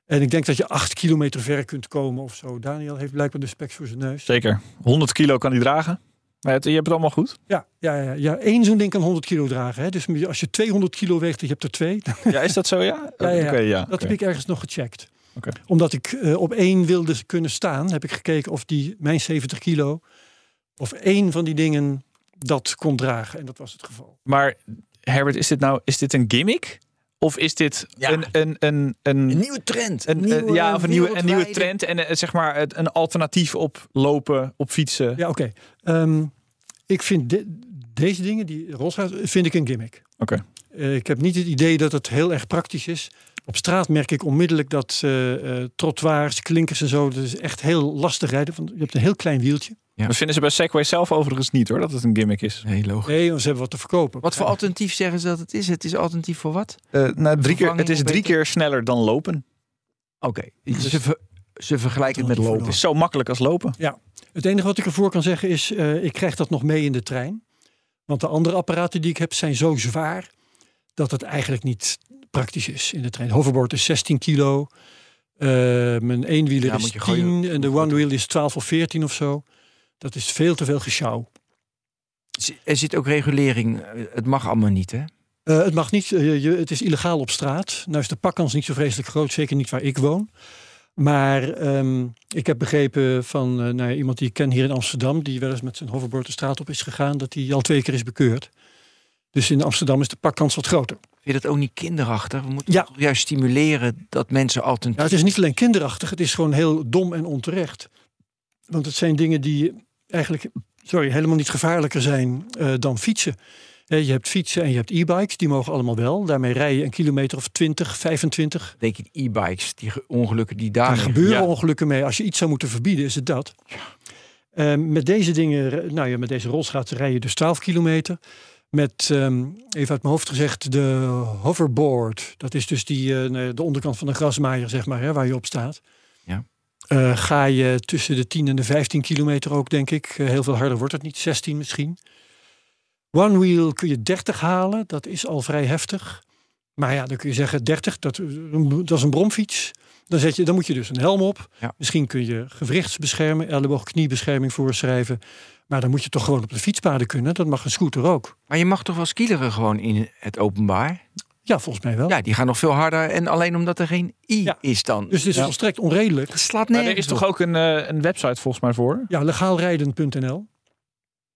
En ik denk dat je 8 kilometer ver kunt komen of zo. Daniel heeft blijkbaar de specs voor zijn neus. Zeker. 100 kilo kan hij dragen. Maar het, je hebt het allemaal goed. Ja, ja, ja, ja, één zo'n ding kan 100 kilo dragen. Hè? Dus als je 200 kilo weegt en je hebt er twee, Ja, is dat zo? Ja, Ja, ja, ja. Oké, ja. dat heb ik ergens nog gecheckt. Oké. Omdat ik eh, op één wilde kunnen staan, heb ik gekeken of die mijn 70 kilo, of één van die dingen dat kon dragen. En dat was het geval. Maar Herbert, is dit nou is dit een gimmick? Of is dit Ja. een, een, een, een, Een nieuwe trend. een, nieuwe, een- ja, of een nieuwe, een nieuwe trend en eh, zeg maar een alternatief op lopen, op fietsen? Ja, oké. Ehm, ik vind de- deze dingen, die rolschaats, vind ik een gimmick. Oké. Eh, ik heb niet het idee dat het heel erg praktisch is. Op straat merk ik onmiddellijk dat eh eh, trottoirs, klinkers en zo, dat is echt heel lastig rijden. Want je hebt een heel klein wieltje. Dat vinden ze bij Segway zelf overigens niet hoor, dat het een gimmick is. Nee, logisch. Nee, want ze hebben wat te verkopen. Wat voor alternatief zeggen ze dat het is? Het is alternatief voor wat? Eh, nou, drie keer, het is drie beter? keer sneller dan lopen. Oké, ze, ver- ze vergelijken het met lopen. Het is zo makkelijk als lopen. Het enige wat ik ervoor kan zeggen is, eh, ik krijg dat nog mee in de trein. Want de andere apparaten die ik heb zijn zo zwaar dat het eigenlijk niet praktisch is in de trein. Hoverboard is 16 kilo. eh, mijn eenwieler Ja, is moet je 10 gooien. en de one wheel is 12 of 14 of zo. Dat is veel te veel gesjouw. Er zit ook regulering. eh, Het mag allemaal niet, hè? Eh, het mag niet, je, het is illegaal op straat. Nou is de pakkans niet zo vreselijk groot, zeker niet waar ik woon. Maar ehm, ik heb begrepen van nou iemand die ik ken hier in Amsterdam, die wel eens met zijn hoverboard de straat op is gegaan, dat hij al twee keer is bekeurd. Dus in Amsterdam is de pakkans wat groter. Vind je dat ook niet kinderachtig? We moeten Ja. toch juist stimuleren dat mensen alternatief... Nou, het is niet alleen kinderachtig, het is gewoon heel dom en onterecht. Want het zijn dingen die eigenlijk sorry, helemaal niet gevaarlijker zijn eh, dan fietsen. Je hebt fietsen en je hebt e-bikes, die mogen allemaal wel. Daarmee rij je een kilometer of 20, 25. Denk je, e-bikes, die ge- ongelukken die daar Daar gebeuren ja. ongelukken mee. Als je iets zou moeten verbieden, is het dat. Eh, met deze dingen, nou ja, met deze rolschaatsen rij je dus 12 kilometer. Met, ehm, even uit mijn hoofd gezegd, de hoverboard. Dat is dus die, eh, de onderkant van de grasmaaier, zeg maar, hè, waar je op staat. Ja. Eh, ga je tussen de 10 en de 15 kilometer ook, denk ik. Eh, heel veel harder wordt het niet, 16 misschien. One wheel kun je 30 halen, dat is al vrij heftig. Maar ja, dan kun je zeggen 30, dat, dat is een bromfiets. Dan, zet je, dan moet je dus een helm op. Ja. Misschien kun je gewrichtsbescherming, elleboog, kniebescherming voorschrijven. Maar dan moet je toch gewoon op de fietspaden kunnen. Dat mag een scooter ook. Maar je mag toch wel skileren gewoon in het openbaar? Ja, volgens mij wel. Ja, die gaan nog veel harder. En alleen omdat er geen i Ja. is dan. Dus het is Ja. volstrekt onredelijk. het slaat Maar nergens er is toch ook een, eh, een website volgens mij voor? Ja, legaalrijden.nl.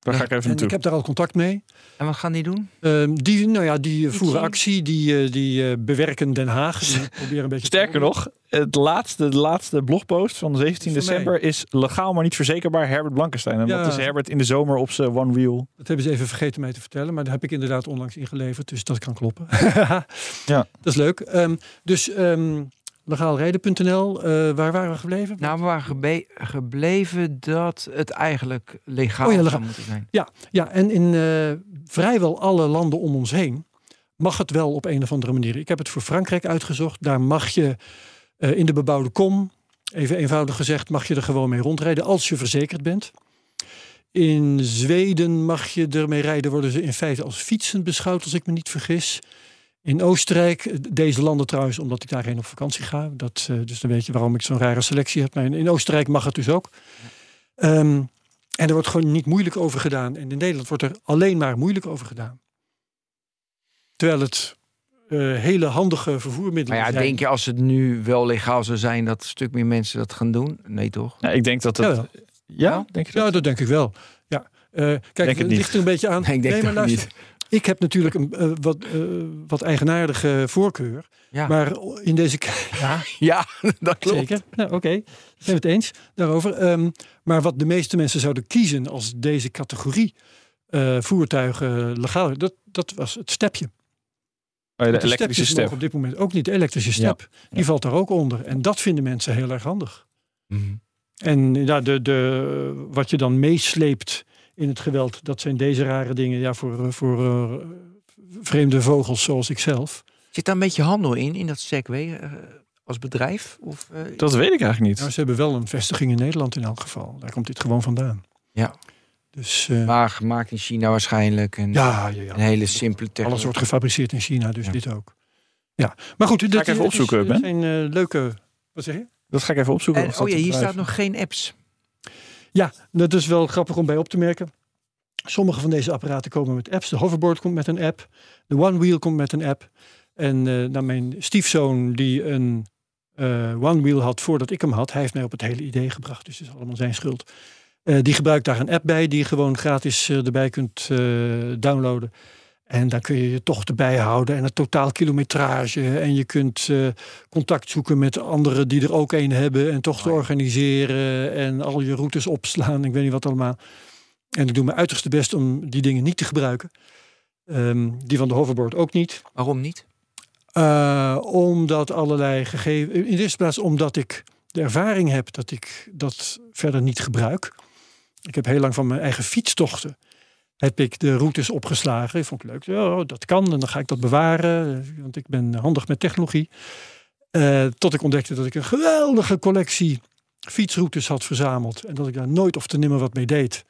Daar ga ik even En naartoe. ik heb daar al contact mee. En wat gaan die doen? Ehm, die, nou ja, die eh, voeren actie, die, eh, die eh, bewerken Den Haag. Die proberen een beetje te Sterker nog, het laatste, de laatste blogpost van 17 Is van mij. december is legaal maar niet verzekerbaar Herbert Blankenstein. En Ja. dat is Herbert in de zomer op zijn one wheel. Dat hebben ze even vergeten mij te vertellen, maar daar heb ik inderdaad onlangs ingeleverd, dus dat kan kloppen. Ja. Dat is leuk. Ehm, dus ehm legaalrijden.nl, eh, waar waren we gebleven? Nou, we waren gebleven dat het eigenlijk legaal Oh ja, legaal. zou moeten zijn. Ja, en in eh, vrijwel alle landen om ons heen mag het wel op een of andere manier. Ik heb het voor Frankrijk uitgezocht. Daar mag je eh, in de bebouwde kom, even eenvoudig gezegd, mag je er gewoon mee rondrijden als je verzekerd bent. In Zweden mag je ermee rijden, worden ze in feite als fietsen beschouwd, als ik me niet vergis. In Oostenrijk, eh, deze landen trouwens, omdat ik daarheen op vakantie ga. Dat, eh, dus dan weet je waarom ik zo'n rare selectie heb. Maar in, in Oostenrijk mag het dus ook. Ehm, en er wordt gewoon niet moeilijk over gedaan. En in Nederland wordt er alleen maar moeilijk over gedaan. Terwijl het eh, hele handige vervoermiddelen Maar ja, zijn. denk je als het nu wel legaal zou zijn dat een stuk meer mensen dat gaan doen? Nee, toch? Ja, ik denk dat het... Ja, denk je dat? Ja, dat denk ik wel. Ja. Eh, kijk, het het niet. ligt er een beetje aan. Nee, ik denk maar luister, Ik heb natuurlijk een eh, wat, eh, wat eigenaardige voorkeur. Ja, Maar in deze... Ja, ja dat klopt. Zeker. Nou, oké. Zijn we het eens daarover. Ehm, maar wat de meeste mensen zouden kiezen als deze categorie eh, voertuigen legaal, dat, dat was het stepje. Oh, ja, de elektrische step. op dit moment ook niet. De elektrische step, die valt daar ook onder. En dat vinden mensen heel erg handig. Mhm. En ja, de, de, wat je dan meesleept in het geweld, dat zijn deze rare dingen ja, voor, eh, voor eh, vreemde vogels zoals ik zelf. Zit daar een beetje handel in, in dat Segway eh, als bedrijf? Of, eh, Dat weet ik eigenlijk niet. Nou, ze hebben wel een vestiging in Nederland in elk geval. Daar komt dit gewoon vandaan. Ja. Dus eh, Maar gemaakt in China waarschijnlijk. En ja, ja, ja. Een hele simpele Alles technologie. wordt gefabriceerd in China, dus Ja. dit ook. Ja, maar goed, dit, ik even opzoeken, Ben. zijn eh, leuke. Wat zeg je? Dat ga ik even opzoeken. En, oh ja, hier staat nog geen apps. Ja, dat is wel grappig om bij op te merken. Sommige van deze apparaten komen met apps. De hoverboard komt met een app. De One Wheel komt met een app. En nou, mijn stiefzoon die een eh, One Wheel had voordat ik hem had, hij heeft mij op het hele idee gebracht. Dus het is allemaal zijn schuld. Eh, die gebruikt daar een app bij die je gewoon gratis erbij kunt downloaden. En dan kun je je tochten bijhouden en het totaal kilometrage. En je kunt eh, contact zoeken met anderen die er ook een hebben. En tochten organiseren en al je routes opslaan. Ik weet niet wat allemaal. En ik doe mijn uiterste best om die dingen niet te gebruiken. Ehm, die van de hoverboard ook niet. Waarom niet? Eh, omdat allerlei gegevens. In de eerste plaats omdat ik de ervaring heb dat ik dat verder niet gebruik. Ik heb heel lang van mijn eigen fietstochten. Heb ik de routes opgeslagen. Ik vond het leuk. Oh, dat kan. En dan ga ik dat bewaren. Want ik ben handig met technologie. Eh, tot ik ontdekte dat ik een geweldige collectie fietsroutes had verzameld. En dat ik daar nooit of te nimmer wat mee deed.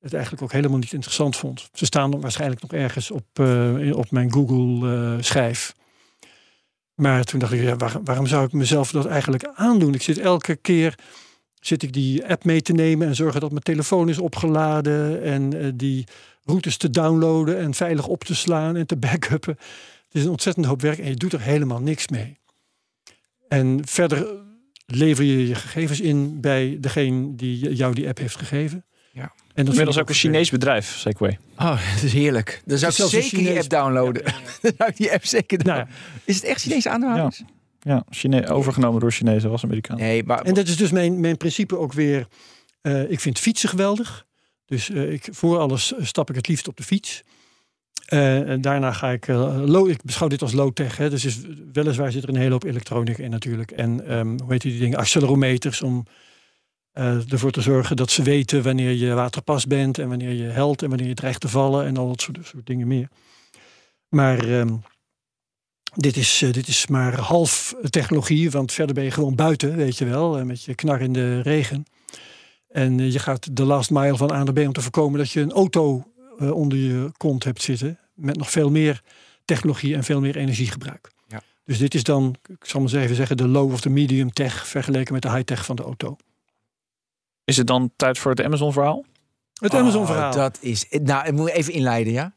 Het eigenlijk ook helemaal niet interessant vond. Ze staan waarschijnlijk nog ergens op, eh, op mijn Google eh. Maar toen dacht ik, ja, waar- waarom zou ik mezelf dat eigenlijk aandoen? Ik zit elke keer zit ik die app mee te nemen en zorgen dat mijn telefoon is opgeladen en eh, die routes te downloaden en veilig op te slaan en te backuppen. Het is een ontzettend hoop werk en je doet er helemaal niks mee. En verder lever je je gegevens in bij degene die jou die app heeft gegeven. Ja. En dat Inmiddels ik ook een Chinees bedrijf, Segway. Oh, dat is heerlijk. Dan zou ik zeker die app downloaden. Dan zou ik die app zeker Nou. Is het echt Chinese aandeelhouders? Ja, Chine overgenomen door Chinezen, was Amerikaan. Nee, maar En dat is dus mijn, mijn principe ook weer. eh, ik vind fietsen geweldig. Dus eh, ik, voor alles stap ik het liefst op de fiets. Eh, en daarna ga ik, eh, low, ik beschouw dit als low-tech. Hè, dus is, weliswaar zit er een hele hoop elektronica in natuurlijk. En ehm, hoe heet die dingen? Accelerometers om eh, ervoor te zorgen dat ze weten wanneer je waterpas bent. En wanneer je helt en wanneer je dreigt te vallen. En al dat soort, soort dingen meer. Maar ehm, dit, is, eh, dit is maar half technologie. Want verder ben je gewoon buiten, weet je wel. eh, met je knar in de regen. En eh, je gaat de last mile van A naar B om te voorkomen dat je een auto onder je kont hebt zitten. Met nog veel meer technologie en veel meer energiegebruik. Ja. Dus dit is dan, ik zal maar eens even zeggen, de low of the medium tech vergeleken met de high tech van de auto. Is het dan tijd voor het Amazon verhaal? Het Oh, Amazon verhaal. Dat is. Nou, ik moet even inleiden, ja.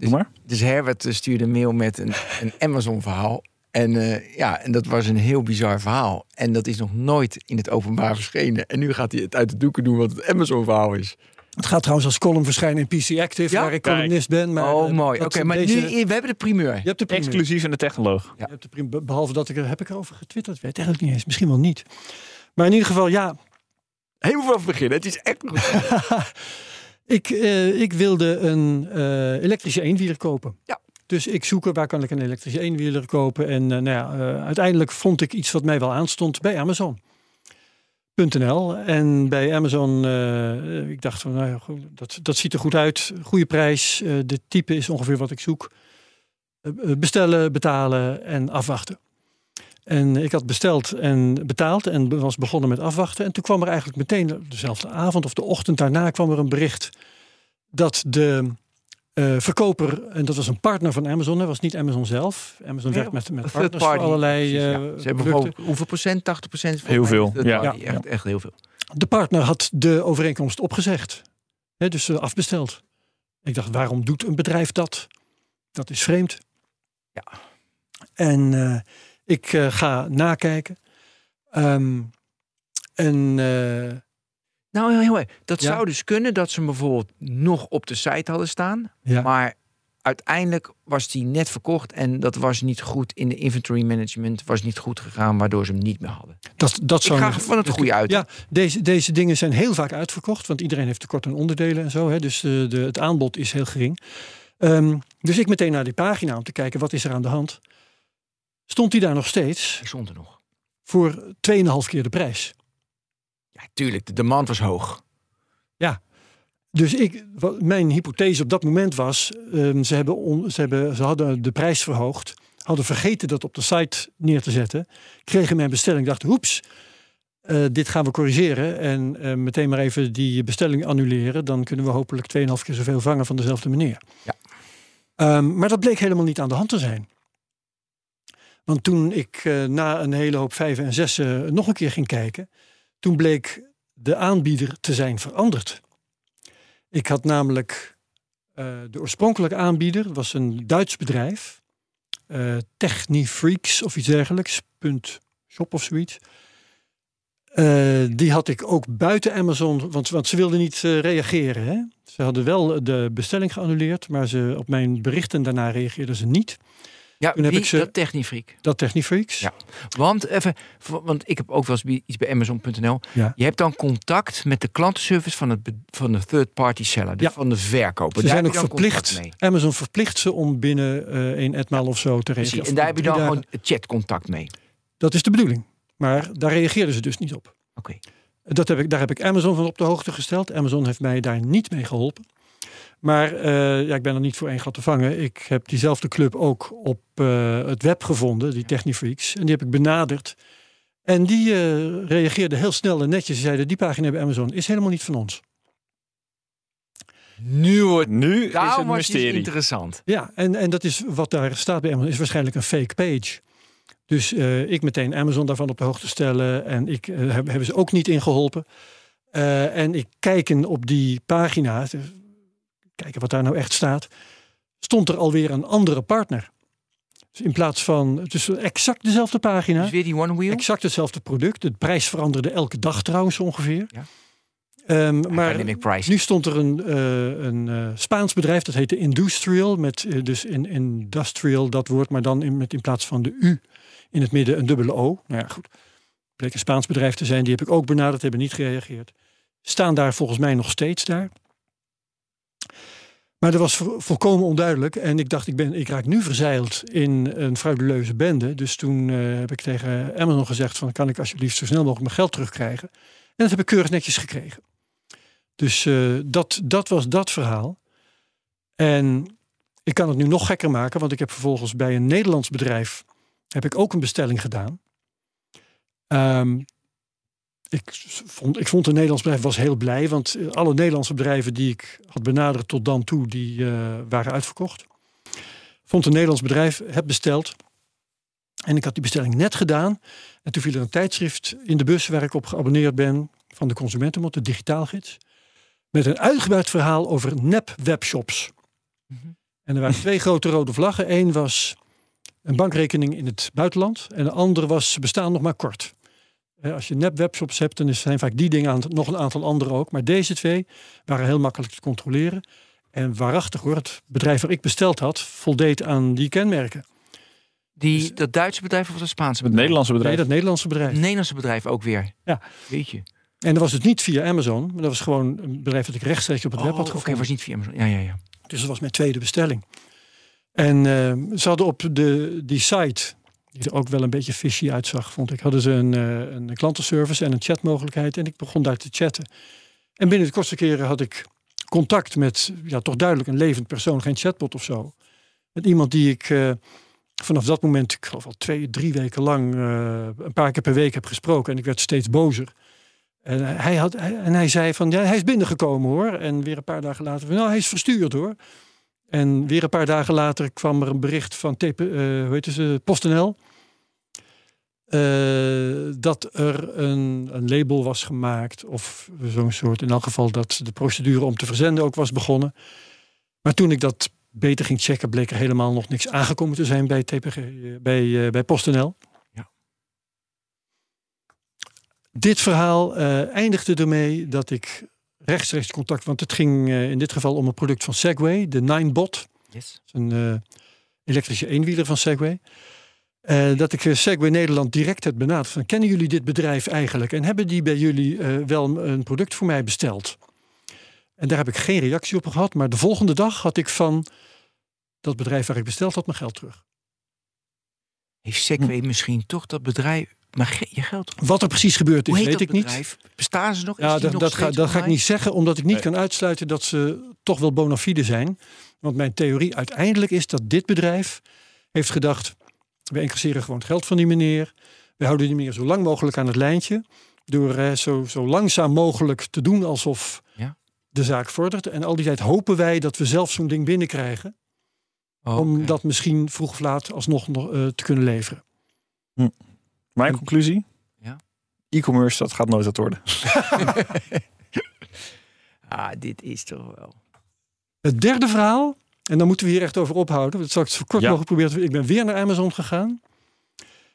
Doe maar. Dus Herbert eh, stuurde een mail met een, een Amazon verhaal. En eh, ja, en dat was een heel bizar verhaal. En dat is nog nooit in het openbaar verschenen. En nu gaat hij het uit de doeken doen wat het Amazon verhaal is. Het gaat trouwens als column verschijnen in PC Active, Ja? waar ik columnist ben. Maar, oh, eh, mooi. Oké, maar deze- nu, we hebben de primeur. Je hebt de primeur. Exclusief in de technoloog. Je hebt de primeur. Behalve dat ik er, heb ik erover getwitterd, weet eigenlijk niet eens. Misschien wel niet. Maar in ieder geval, ja, Heel veel beginnen. Het is echt goed. Ik, eh, ik wilde een eh, elektrische eenwieler kopen. Ja. Dus ik zoeken waar kan ik een elektrische eenwieler kopen. En eh, nou ja, uiteindelijk vond ik iets wat mij wel aanstond bij Amazon.nl. En bij Amazon, ik dacht van, nou ja, goed, dat, dat ziet er goed uit. Goede prijs. de type is ongeveer wat ik zoek. Bestellen, betalen en afwachten. En ik had besteld en betaald en was begonnen met afwachten. En toen kwam er eigenlijk meteen dezelfde avond of de ochtend daarna kwam er een bericht dat de eh, verkoper, en dat was een partner van Amazon, dat was niet Amazon zelf. Amazon Ja, werkt met, met partners voor allerlei Precies, ja. eh, Ze hebben producten. gewoon hoeveel procent? 80 procent? Heel veel, ja. Echt, echt heel veel. De partner had de overeenkomst opgezegd. Hè, dus eh, afbesteld. Ik dacht, waarom doet een bedrijf dat? Dat is vreemd. Ja. En eh, ik eh, ga nakijken. Ehm, en eh, Nou, heel, erg. Dat Ja. zou dus kunnen dat ze hem bijvoorbeeld nog op de site hadden staan. ja, Maar uiteindelijk was die net verkocht en dat was niet goed in de inventory management. Was niet goed gegaan, waardoor ze hem niet meer hadden. dat, dat Ik zou ga nog- van het goede uit. Ja, deze, deze dingen zijn heel vaak uitverkocht, want iedereen heeft tekort aan onderdelen en zo. Hè, dus eh, de, het aanbod is heel gering. Ehm, dus ik meteen naar die pagina om te kijken wat is er aan de hand. Stond die daar nog steeds stond er nog. voor 2,5 keer de prijs. Ja, tuurlijk. De demand was hoog. Dus ik, wat, mijn hypothese op dat moment was, ehm, ze, hebben on- ze, hebben, ze hadden de prijs verhoogd, hadden vergeten dat op de site neer te zetten, kregen mijn bestelling, dachten, hoeps, eh, dit gaan we corrigeren en eh, meteen maar even die bestelling annuleren, dan kunnen we hopelijk 2,5 keer zoveel vangen van dezelfde meneer. Ja. Ehm, maar dat bleek helemaal niet aan de hand te zijn. Want toen ik eh, na een hele hoop vijven en zessen nog een keer ging kijken, toen bleek de aanbieder te zijn veranderd. Ik had namelijk eh, de oorspronkelijke aanbieder, was een Duits bedrijf, eh Technifreaks of iets dergelijks, shop of zoiets. Eh, die had ik ook buiten Amazon, want, want ze wilden niet eh, reageren. Hè? Ze hadden wel de bestelling geannuleerd, maar ze, op mijn berichten daarna reageerden ze niet. Ja, Toen heb wie? ik ze- dat Technifreak. Dat Technifreaks. Ja. Want even, want ik heb ook wel eens iets bij Amazon.nl. Ja. Je hebt dan contact met de klantenservice van, het, van de third party seller, dus Ja. van de verkoper. Ze Daar zijn ook verplicht. Amazon verplicht ze om binnen eh een etmaal of zo te reageren. En daar heb je dan Drie gewoon chatcontact mee. Dat is de bedoeling. Maar daar reageerden ze dus niet op. Oké. Dat heb ik, daar heb ik Amazon van op de hoogte gesteld. Amazon heeft mij daar niet mee geholpen. Maar eh, ja, ik ben er niet voor één gat te vangen. Ik heb diezelfde club ook op eh, het web gevonden, die Technifreaks. En die heb ik benaderd. En die eh reageerden heel snel en netjes. Ze zeiden, die pagina bij Amazon is helemaal niet van ons. Nu wordt Nu is Daarom het mysterie. interessant. Ja, en, en dat is wat daar staat bij Amazon, is waarschijnlijk een fake page. Dus eh, ik meteen Amazon daarvan op de hoogte stellen. En ik heb, hebben ze ook niet ingeholpen. Eh, en ik kijken op die pagina, kijken wat daar nou echt staat, stond er alweer een andere partner. Dus in plaats van, het is exact dezelfde pagina, Dus weer die one wheel. exact hetzelfde product. De prijs veranderde elke dag trouwens ongeveer. Ja. Ehm, maar nu stond er een, eh, een eh, Spaans bedrijf, dat heette Industrial, met eh, dus in industrial dat woord, maar dan in, met in plaats van de U in het midden een dubbele O. Nou ja, goed. Bleek een Spaans bedrijf te zijn, die heb ik ook benaderd, hebben niet gereageerd. Staan daar volgens mij nog steeds daar. Maar dat was vo- volkomen onduidelijk. En ik dacht, ik, ben, ik raak nu verzeild in een frauduleuze bende. Dus toen eh, heb ik tegen Amazon gezegd: van, kan ik alsjeblieft zo snel mogelijk mijn geld terugkrijgen? En dat heb ik keurig netjes gekregen. Dus eh, dat, dat was dat verhaal. En ik kan het nu nog gekker maken, want ik heb vervolgens bij een Nederlands bedrijf heb ik ook een bestelling gedaan. Ehm, ik vond, ik vond een Nederlands bedrijf was heel blij, want eh, alle Nederlandse bedrijven die ik had benaderd tot dan toe, die uh, waren uitverkocht. Vond een Nederlands bedrijf, heb besteld. En ik had die bestelling net gedaan. En toen viel er een tijdschrift in de bus waar ik op geabonneerd ben van de Consumentenmot, de digitaalgids. Met een uitgebreid verhaal over nep-webshops. Mm -hmm. En er waren twee grote rode vlaggen. Eén was een bankrekening in het buitenland. En de andere was bestaan nog maar kort. Als je nep-webshops hebt, dan zijn vaak die dingen aan, nog een aantal andere ook. Maar deze twee waren heel makkelijk te controleren. En waarachtig hoor, het bedrijf waar ik besteld had, voldeed aan die kenmerken. Die, dus, dat Duitse bedrijf of dat Spaanse bedrijf? Het Nederlandse bedrijf. Nee, dat Nederlandse bedrijf. Het Nederlandse bedrijf ook weer. Ja. Weet je. En dat was het niet via Amazon, maar dat was gewoon een bedrijf dat ik rechtstreeks op het oh, web had gevonden. gevonden. Oké, was niet via Amazon. Ja, ja, ja. Dus dat was mijn tweede bestelling. En uh, ze hadden op de, die site, die er ook wel een beetje fishy uitzag, vond ik, hadden ze een, uh, een klantenservice en een chatmogelijkheid. En ik begon daar te chatten. En binnen de kortste keren had ik contact met, ja, toch duidelijk een levend persoon, geen chatbot of zo. Met iemand die ik uh, vanaf dat moment, ik geloof al twee, drie weken lang, een paar keer per week heb gesproken. En ik werd steeds bozer. En hij, had, en hij zei van, ja, hij is binnengekomen hoor. En weer een paar dagen later van, nou, hij is verstuurd hoor. En weer een paar dagen later kwam er een bericht van TP, uh, hoe heet ze, PostNL. Uh, dat er een, een, label was gemaakt, of zo'n soort, in elk geval dat de procedure om te verzenden ook was begonnen. Maar toen ik dat beter ging checken, bleek er helemaal nog niks aangekomen te zijn bij, TPG, bij, uh, bij PostNL. Ja. Dit verhaal eindigde ermee dat ik rechtstreeks contact, want het ging uh, in dit geval om een product van Segway, de Ninebot. Yes. Een uh, elektrische eenwieler van Segway. Uh, dat ik Segway Nederland direct heb benaderd van kennen jullie dit bedrijf eigenlijk en hebben die bij jullie wel een product voor mij besteld? En daar heb ik geen reactie op gehad, maar de volgende dag had ik van dat bedrijf waar ik besteld had mijn geld terug. Heeft Segway hm. misschien toch dat bedrijf maar je geld. Wat er precies gebeurd is, Hoe weet ik bedrijf? niet. Bestaan ze nog? Ja, dat, dat, ga, dat ga ik niet zeggen, omdat ik niet nee. kan uitsluiten dat ze toch wel bona fide zijn. Want mijn theorie uiteindelijk is dat dit bedrijf heeft gedacht: we incasseren gewoon het geld van die meneer. We houden die meneer zo lang mogelijk aan het lijntje. Door eh, zo, zo langzaam mogelijk te doen alsof ja. de zaak vordert. En al die tijd hopen wij dat we zelf zo'n ding binnenkrijgen. Oh, Om dat misschien vroeg of laat alsnog nog, uh, te kunnen leveren. Mijn conclusie? Ja. E-commerce, dat gaat nooit wat worden. ah, dit is toch wel. Het derde verhaal, en dan moeten we hier echt over ophouden. Dat zal ik het zo kort Ja. mogelijk proberen. Ik ben weer naar Amazon gegaan.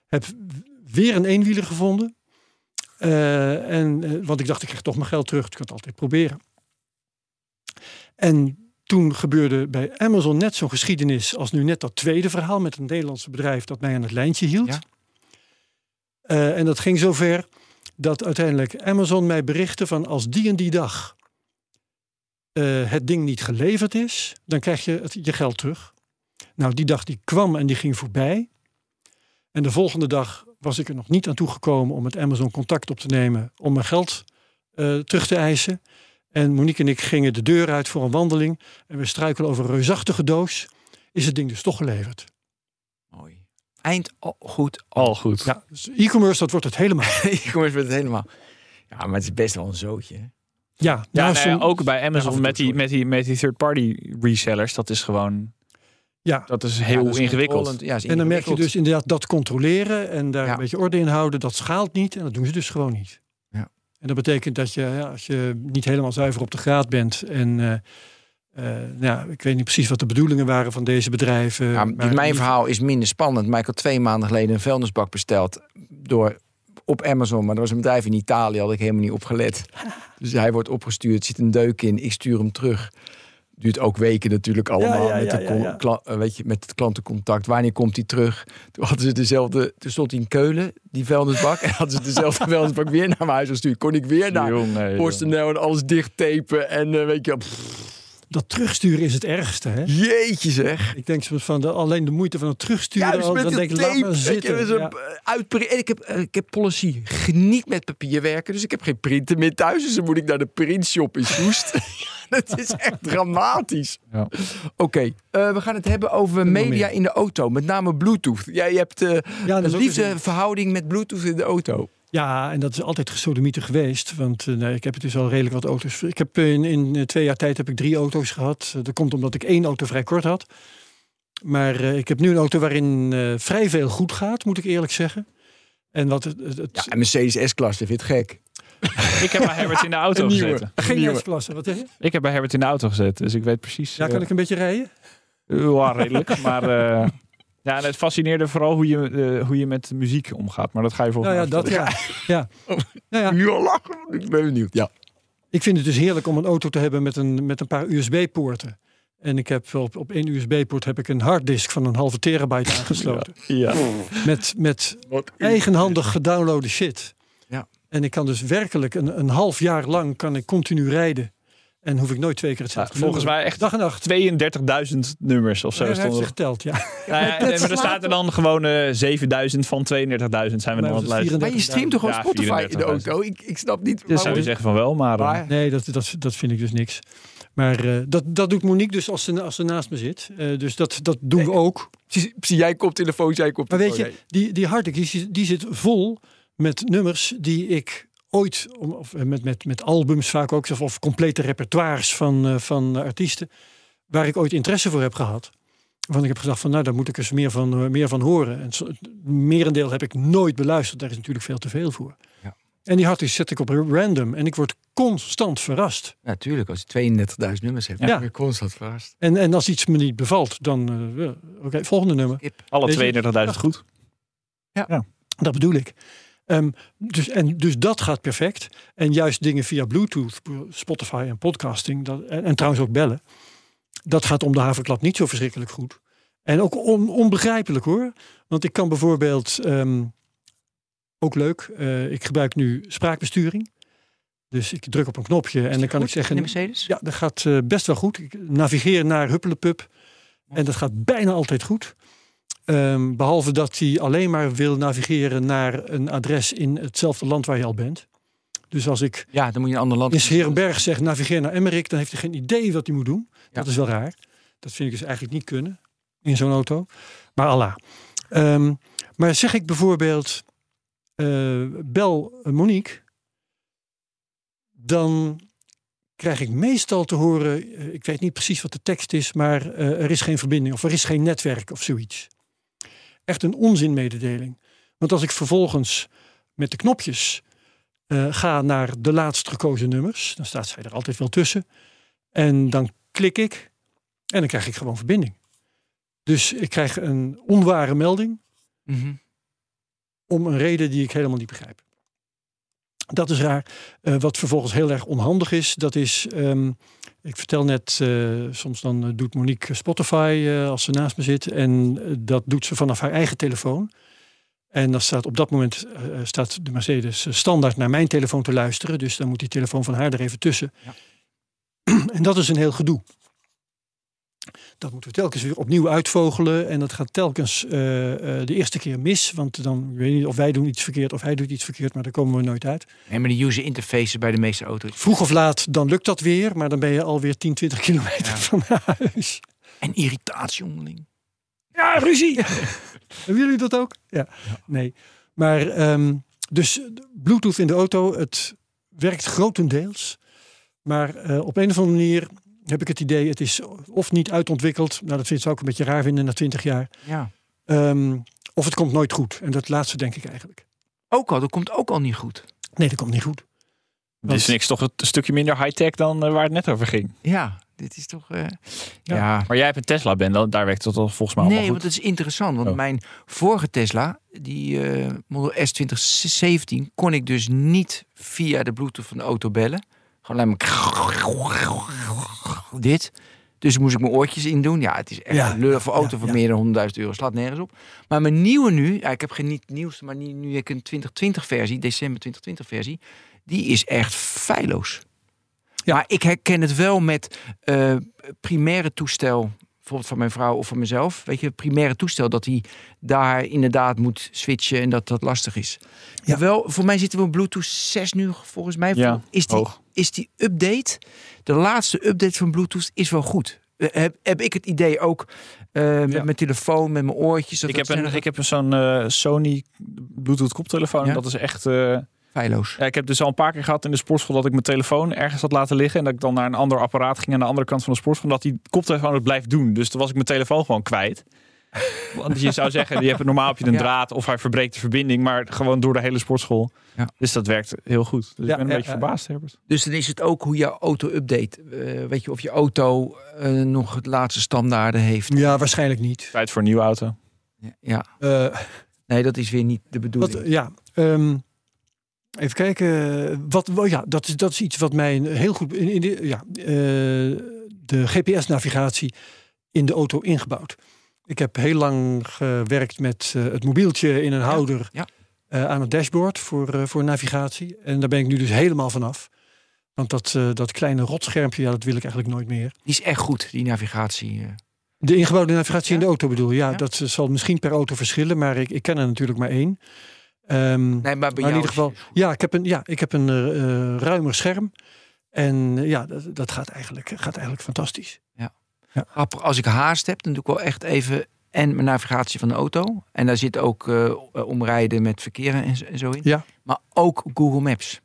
Heb weer een eenwieler gevonden. Eh, en, eh, want ik dacht, ik krijg toch mijn geld terug. Ik kan het altijd proberen. En toen gebeurde bij Amazon net zo'n geschiedenis als nu net dat tweede verhaal met een Nederlandse bedrijf dat mij aan het lijntje hield. Ja. Eh, en dat ging zover dat uiteindelijk Amazon mij berichtte van als die en die dag eh, het ding niet geleverd is, dan krijg je je geld terug. Nou, die dag die kwam en die ging voorbij. En de volgende dag was ik er nog niet aan toegekomen om met Amazon contact op te nemen om mijn geld eh, terug te eisen. En Monique en ik gingen de deur uit voor een wandeling en we struikelen over een reusachtige doos. Is het ding dus toch geleverd? Eind al goed. Al goed. Ja, dus e-commerce, dat wordt het helemaal. E-commerce met het helemaal. Ja, maar het is best wel een zootje. hè? Ja, Ja, nou, ja, ook bij Amazon met die, met die, met die third-party resellers. Dat is gewoon, Ja, dat is Ja, heel dat is ingewikkeld. is en dan merk je dus inderdaad dat controleren en daar Ja. een beetje orde in houden, dat schaalt niet en dat doen ze dus gewoon niet. Ja. En dat betekent dat je, ja, als je niet helemaal zuiver op de graad bent en eh, eh, ja, ik weet niet precies wat de bedoelingen waren van deze bedrijven. Ja, maar mijn verhaal is minder spannend. Maar ik had twee maanden geleden een vuilnisbak besteld door, op Amazon. Maar er was een bedrijf in Italië, had ik helemaal niet opgelet. Dus hij wordt opgestuurd, zit een deuk in, ik stuur hem terug. Duurt ook weken natuurlijk allemaal ja, met, de eh, weet je, met het klantencontact. Wanneer komt hij terug? Toen hadden ze dezelfde, toen stond hij in Keulen, die vuilnisbak. En hadden ze dezelfde vuilnisbak weer naar mijn huis gestuurd. Kon ik weer naar. PostNL en alles dicht tapen. En eh, weet je, pff, Dat terugsturen is het ergste. Hè? jeetje zeg. Ik denk soms van de, alleen de moeite van het terugsturen, Juist met dan de denk ik, laat maar zitten. Ja. eh, en ik heb, eh, ik heb policy. Geniet met papier werken. Dus ik heb geen printer meer thuis. Dus dan moet ik naar de printshop in Soest. Dat is echt dramatisch. Ja. Oké, eh, we gaan het hebben over media in de auto. Met name Bluetooth. Jij hebt eh, Ja, een liefde verhouding met Bluetooth in de auto. Ja, en dat is altijd gesodemieter geweest. Want uh, nee, ik heb het dus al redelijk wat auto's. Ik heb in, in twee jaar tijd heb ik drie auto's gehad. Dat komt omdat ik één auto vrij kort had. Maar uh, ik heb nu een auto waarin uh, vrij veel goed gaat, moet ik eerlijk zeggen. En wat het, het, ja, en Mercedes S-klasse, vind je het gek? ik heb bij Herbert in de auto gezet. Geen S-klasse, wat zeg je? Ik heb bij Herbert in de auto gezet, dus ik weet precies. Ja, kan ik een beetje rijden? Ja, redelijk. maar ja, het fascineerde vooral hoe je, uh, hoe je met muziek omgaat. Maar dat ga je volgens nou, ja. Dat, ja. ja. Oh, nou ja. Nu al lachen, ik ben benieuwd. Ja. Ik vind het dus heerlijk om een auto te hebben met een, met een paar USB-poorten. En ik heb op, op één USB-poort heb ik een harddisk van een halve terabyte aangesloten. ja. ja. Met, met eigenhandig gedownloade shit. Ja. En ik kan dus werkelijk een, een half jaar lang kan ik continu rijden. En hoef ik nooit twee keer hetzelfde ja, Volgens mij echt dag en nacht. 32.000 nummers of zo. Ja, heeft ze geteld, ja. ja, ja en, maar er staat er dan gewoon uh, 7000 van 32.000 zijn we nog aan het luisteren. Maar je streamt toch gewoon Spotify in de auto? Ik, ik snap niet. Dus zou je zeggen van wel, maar... maar nee, dat, dat, dat vind ik dus niks. Maar uh, dat, dat doet Monique dus als ze, als ze naast me zit. Uh, dus dat, dat doen we ook. Zie, zie jij koptelefoon, jij koptelefoon. Maar weet je, die, die harddisk die, die zit vol met nummers die ik ooit, of met, met, met albums vaak ook, of, of complete repertoires van, uh, van artiesten, waar ik ooit interesse voor heb gehad. Want ik heb gedacht van, nou, daar moet ik eens meer van, uh, meer van horen. En het merendeel heb ik nooit beluisterd. Daar is natuurlijk veel te veel voor. Ja. En die harddisk zet ik op random. En ik word constant verrast. Natuurlijk, als je 32.000 nummers hebt, ja. word je constant verrast. En, en als iets me niet bevalt, dan, uh, oké, okay, volgende nummer. Skip. Alle 32.000 goed. Ja. ja, dat bedoel ik. Um, dus, en, dus dat gaat perfect. En juist dingen via Bluetooth, Spotify en podcasting, dat, en, en, trouwens ook bellen, dat gaat om de haverklap niet zo verschrikkelijk goed. En ook on, onbegrijpelijk hoor. Want ik kan bijvoorbeeld, um, ook leuk, uh, ik gebruik nu spraakbesturing. Dus ik druk op een knopje en dan kan goed, ik zeggen. De Mercedes? Ja, dat gaat uh, best wel goed. Ik navigeer naar Huppelepup. En dat gaat bijna altijd goed. Um, behalve dat hij alleen maar wil navigeren naar een adres in hetzelfde land waar je al bent. Dus als ik ja, dan moet je een ander land in Scherenberg zeg navigeer naar Emmerik, dan heeft hij geen idee wat hij moet doen. Ja. Dat is wel raar. Dat vind ik dus eigenlijk niet kunnen in zo'n auto. Maar Allah. Um, maar zeg ik bijvoorbeeld uh, bel Monique, dan krijg ik meestal te horen, uh, ik weet niet precies wat de tekst is, maar uh, er is geen verbinding of er is geen netwerk of zoiets echt een onzinmededeling. Want als ik vervolgens met de knopjes uh, ga naar de laatst gekozen nummers, dan staat zij er altijd wel tussen. En dan klik ik en dan krijg ik gewoon verbinding. Dus ik krijg een onware melding mm -hmm. om een reden die ik helemaal niet begrijp. Dat is raar. Uh, wat vervolgens heel erg onhandig is, dat is. Um, ik vertel net, uh, soms dan uh, doet Monique Spotify als ze naast me zit. En dat doet ze vanaf haar eigen telefoon. En dan staat op dat moment staat de Mercedes standaard naar mijn telefoon te luisteren. Dus dan moet die telefoon van haar er even tussen. Ja. En dat is een heel gedoe. Dat moeten we telkens weer opnieuw uitvogelen. En dat gaat telkens uh, uh, de eerste keer mis. Want dan ik weet niet of wij doen iets verkeerd of hij doet iets verkeerd. Maar daar komen we nooit uit. Nee, maar de user interfaces bij de meeste auto's. Vroeg of laat, dan lukt dat weer. Maar dan ben je alweer 10, 20 kilometer ja. van huis. En irritatie onderling. Ja, ruzie. Hebben jullie dat ook? Ja. ja. Nee. Maar um, dus Bluetooth in de auto, het werkt grotendeels. Maar uh, op een of andere manier heb ik het idee, het is of niet uitontwikkeld. Nou, dat vind ik ook een beetje raar vinden na twintig jaar. Ja. Um, of het komt nooit goed. En dat laatste denk ik eigenlijk. Ook al, dat komt ook al niet goed. Nee, dat komt niet goed. Want... Dit is niks toch een stukje minder high-tech dan uh, waar het net over ging. Ja, dit is toch... Uh, ja. ja. Maar jij hebt een Tesla, Ben, dan, daar werkt het toch volgens mij Nee, goed. want het is interessant. Want oh. mijn vorige Tesla, die uh, Model S 2017, kon ik dus niet via de Bluetooth van de auto bellen. Gewoon alleen maar dit. Dus moest ik mijn oortjes in doen. Ja, het is echt Ja, een lullige auto ja. meer dan 100.000 euro. Slaat nergens op. Maar mijn nieuwe nu, ja, ik heb geen niet nieuwste, maar nu, nu heb ik een 2020 versie, december 2020 versie. Die is echt feilloos. Ja, maar ik herken het wel met eh primaire toestel. Bijvoorbeeld van mijn vrouw of van mezelf. Weet je, primaire toestel. Dat hij daar inderdaad moet switchen en dat dat lastig is. Ja. Wel, voor mij zitten we op Bluetooth 6 nu volgens mij. Ja, is, die, hoog. is die update, de laatste update van Bluetooth is wel goed. eh, heb, heb ik het idee ook eh, met Ja. mijn telefoon, met mijn oortjes. Dat Ik dat heb, een, ik heb een zo'n eh, Sony Bluetooth koptelefoon. Ja? Dat is echt... eh, feilloos. ja, ik heb dus al een paar keer gehad in de sportschool dat ik mijn telefoon ergens had laten liggen. En dat ik dan naar een ander apparaat ging aan de andere kant van de sportschool. Omdat die koptelefoon het blijft doen. Dus toen was ik mijn telefoon gewoon kwijt. Want je zou zeggen, je hebt normaal heb je een Ja. draad of hij verbreekt de verbinding. Maar gewoon door de hele sportschool. Ja. Dus dat werkt heel goed. Dus Ja, ik ben een ja, beetje verbaasd, Herbert. Dus dan is het ook hoe je auto update. Eh, weet je of je auto eh, nog het laatste standaarden heeft. Ja, waarschijnlijk niet. Tijd voor een nieuwe auto. Ja, Eh, nee, dat is weer niet de bedoeling. Ja, ehm, even kijken. Wat, ja, dat, is, dat is iets wat mij heel goed. In, in de, ja, eh, de GPS-navigatie in de auto ingebouwd. Ik heb heel lang gewerkt met eh, het mobieltje in een houder ja. eh, aan het dashboard voor, voor navigatie. En daar ben ik nu dus helemaal vanaf. Want dat, dat kleine rotschermpje, ja, dat wil ik eigenlijk nooit meer. Die is echt goed, die navigatie. De ingebouwde navigatie Ja? in de auto bedoel je? Ja. dat zal misschien per auto verschillen, maar ik, ik ken er natuurlijk maar één. Ehm, Nee, maar bij maar in jou ieder geval, ja, ik heb een, ja, ik heb een eh, ruimer scherm. En eh, ja, dat, dat gaat, eigenlijk, gaat eigenlijk fantastisch. Grappig, als ik haast heb, dan doe ik wel echt even en mijn navigatie van de auto. En daar zit ook eh, omrijden met verkeer en, zo- en zo in. Ja. Maar ook Google Maps.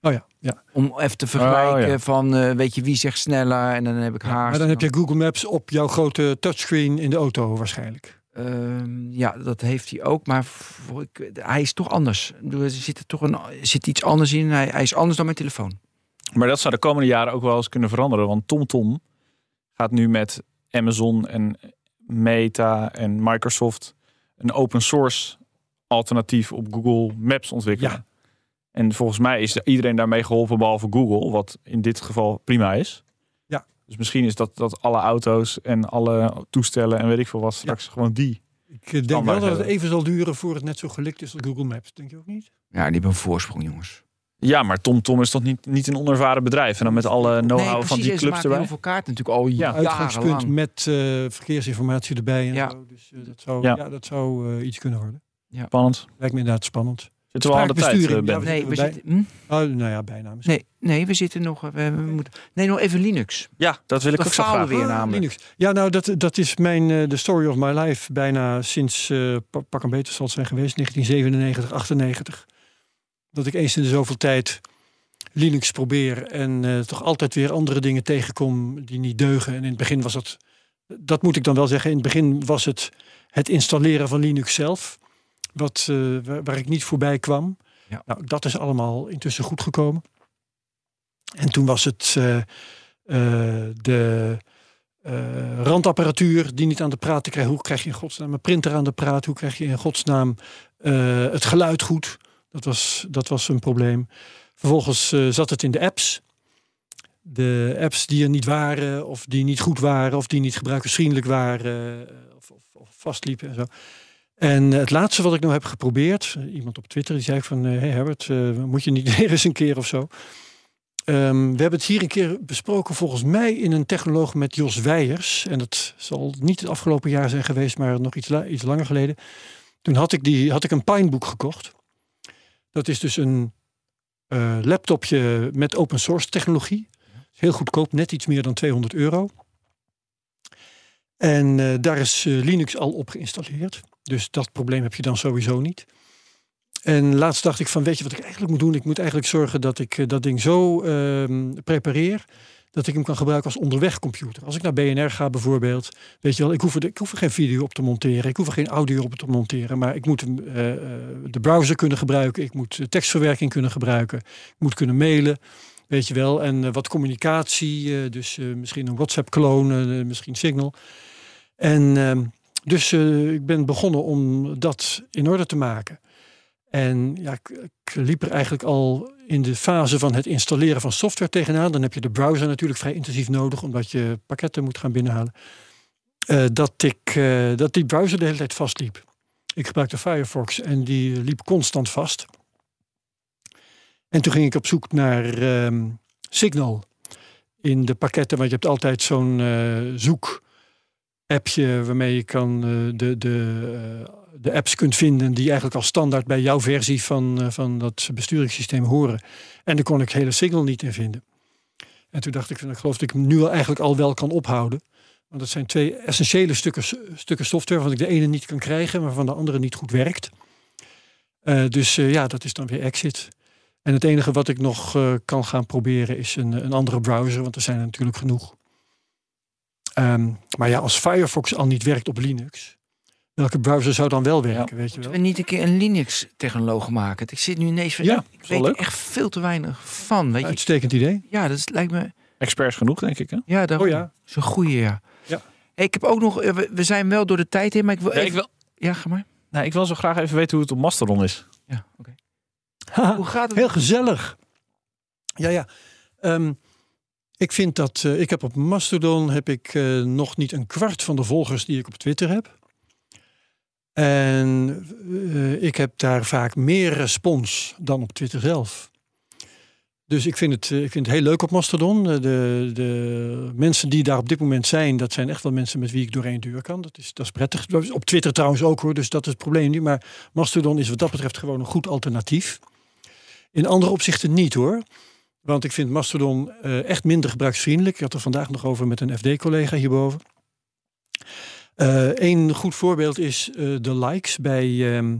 Oh ja, ja. Om even te vergelijken Oh, ja. van, eh, weet je, wie zegt sneller? En dan heb ik haast. maar dan heb je Google Maps op jouw grote touchscreen in de auto waarschijnlijk. Ehm, ja, dat heeft hij ook. Maar voor, ik, hij is toch anders. Er zit, er toch een, zit iets anders in. Hij, hij is anders dan mijn telefoon. Maar dat zou de komende jaren ook wel eens kunnen veranderen. Want TomTom gaat nu met Amazon en Meta en Microsoft een open source alternatief op Google Maps ontwikkelen. Ja. En volgens mij is iedereen daarmee geholpen behalve Google, wat in dit geval prima is. Ja. Dus misschien is dat, dat alle auto's en alle toestellen en weet ik veel wat straks gewoon die. Ik eh, denk wel dat het even zal duren voor het net zo gelikt is als Google Maps. Denk je ook niet? Ja, die hebben een voorsprong, jongens. Ja, maar TomTom is toch niet, niet een onervaren bedrijf. En dan met alle know-how van precies, die clubs maken erbij. heel veel kaarten natuurlijk al Ja. Uitgangspunt jarenlang. met eh, verkeersinformatie erbij. En Ja. zo. Dus eh, dat zou, ja. Ja. dat zou iets kunnen worden. Spannend. Lijkt me inderdaad spannend. Zitten we al aan de tijd, Spraakbesturing, eh, Ben? Nee, we bij- zitten, hm? Oh, nou ja, bijna. misschien. nee, nee, we zitten nog. We, we moeten, nee, nog even Linux. Ja, dat wil ik ook zo graag. weer Ah, namelijk. Linux. Ja, nou, dat, dat is mijn eh, de story of my life bijna sinds eh, pa- pak een beter zal het zijn geweest, 1997, 98. Dat ik eens in de zoveel tijd Linux probeer en eh, toch altijd weer andere dingen tegenkom die niet deugen. En in het begin was het, dat moet ik dan wel zeggen, in het begin was het het installeren van Linux zelf, wat, eh, waar, waar ik niet voorbij kwam. Ja. Nou, dat is allemaal intussen goed gekomen. En toen was het eh, eh, de randapparatuur die niet aan de praat te krijgen. Hoe krijg je in godsnaam een printer aan de praat? Hoe krijg je in godsnaam het geluid goed? Dat was, dat was een probleem. Vervolgens zat het in de apps. De apps die er niet waren, of die niet goed waren, of die niet gebruikersvriendelijk waren, of, of, of vastliepen en zo. En het laatste wat ik nou heb geprobeerd, eh, iemand op Twitter die zei van, hé hey Herbert, eh, moet je niet weer eens een keer of zo. Ehm, we hebben het hier een keer besproken, volgens mij in een technoloog met Jos Weijers. En dat zal niet het afgelopen jaar zijn geweest, maar nog iets, iets langer geleden. Toen had ik, die, had ik een Pinebook gekocht. Dat is dus een eh, laptopje met open source technologie. Heel goedkoop, net iets meer dan 200 euro. En eh, daar is eh, Linux al op geïnstalleerd. Dus dat probleem heb je dan sowieso niet. En laatst dacht ik van, weet je wat ik eigenlijk moet doen? Ik moet eigenlijk zorgen dat ik eh, dat ding zo ehm, prepareer dat ik hem kan gebruiken als onderwegcomputer. Als ik naar BNR ga bijvoorbeeld, weet je wel, ik hoef, er, ik hoef er geen video op te monteren, ik hoef er geen audio op te monteren, maar ik moet eh, eh, de browser kunnen gebruiken, ik moet tekstverwerking kunnen gebruiken, ik moet kunnen mailen, weet je wel, en wat communicatie, dus misschien een WhatsApp-kloon, eh, misschien Signal. En ehm, dus eh, ik ben begonnen om dat in orde te maken. En ja, ik, liep er eigenlijk al in de fase van het installeren van software tegenaan. Dan heb je de browser natuurlijk vrij intensief nodig, omdat je pakketten moet gaan binnenhalen. Eh, dat, ik, eh, dat die browser de hele tijd vastliep. Ik gebruikte Firefox en die liep constant vast. En toen ging ik op zoek naar ehm, Signal in de pakketten, want je hebt altijd zo'n zoek appje waarmee je kan eh, de, de, eh, de apps kunt vinden die eigenlijk al standaard bij jouw versie van, eh, van dat besturingssysteem horen. En daar kon ik hele Signal niet in vinden. En toen dacht ik, van, ik geloof dat ik hem nu eigenlijk al wel kan ophouden. Want dat zijn twee essentiële stukken, stukken software, waarvan ik de ene niet kan krijgen, maar waarvan de andere niet goed werkt. Dus ja, dat is dan weer exit. En het enige wat ik nog kan gaan proberen is een, een andere browser, want er zijn natuurlijk genoeg. Ehm, maar ja, als Firefox al niet werkt op Linux, welke browser zou dan wel werken, weet je Moeten wel? we niet een keer een Linux-technoloog maken? Ik zit nu ineens van, Ja, ik weet er echt veel te weinig van. Weet je? Uitstekend idee. Ja, dat is- lijkt me... Experts genoeg, denk ik. Hè? Ja, dat Oh ja. is een goeie, ja. Ja. Hey, ik heb ook nog... We, we zijn wel door de tijd heen, maar ik wil Ja, even... ik, wil, Ja, ga maar. nou, ik wil zo graag even weten hoe het op Mastodon is. Ja, oké. Hoe gaat het? Heel gezellig. Ja, ja. Ehm, ik vind dat eh, ik heb op Mastodon heb ik eh, nog niet een kwart van de volgers die ik op Twitter heb. En eh, ik heb daar vaak meer respons dan op Twitter zelf. Dus ik vind het, ik vind het heel leuk op Mastodon. De, de mensen die daar op dit moment zijn, dat zijn echt wel mensen met wie ik door één deur kan. Dat is, dat is prettig. Op Twitter trouwens ook hoor, dus dat is het probleem niet. Maar Mastodon is wat dat betreft gewoon een goed alternatief. In andere opzichten niet hoor. Want ik vind Mastodon eh, echt minder gebruiksvriendelijk. Ik had er vandaag nog over met een FD-collega hierboven. Een goed voorbeeld is eh, de likes. Bij ehm,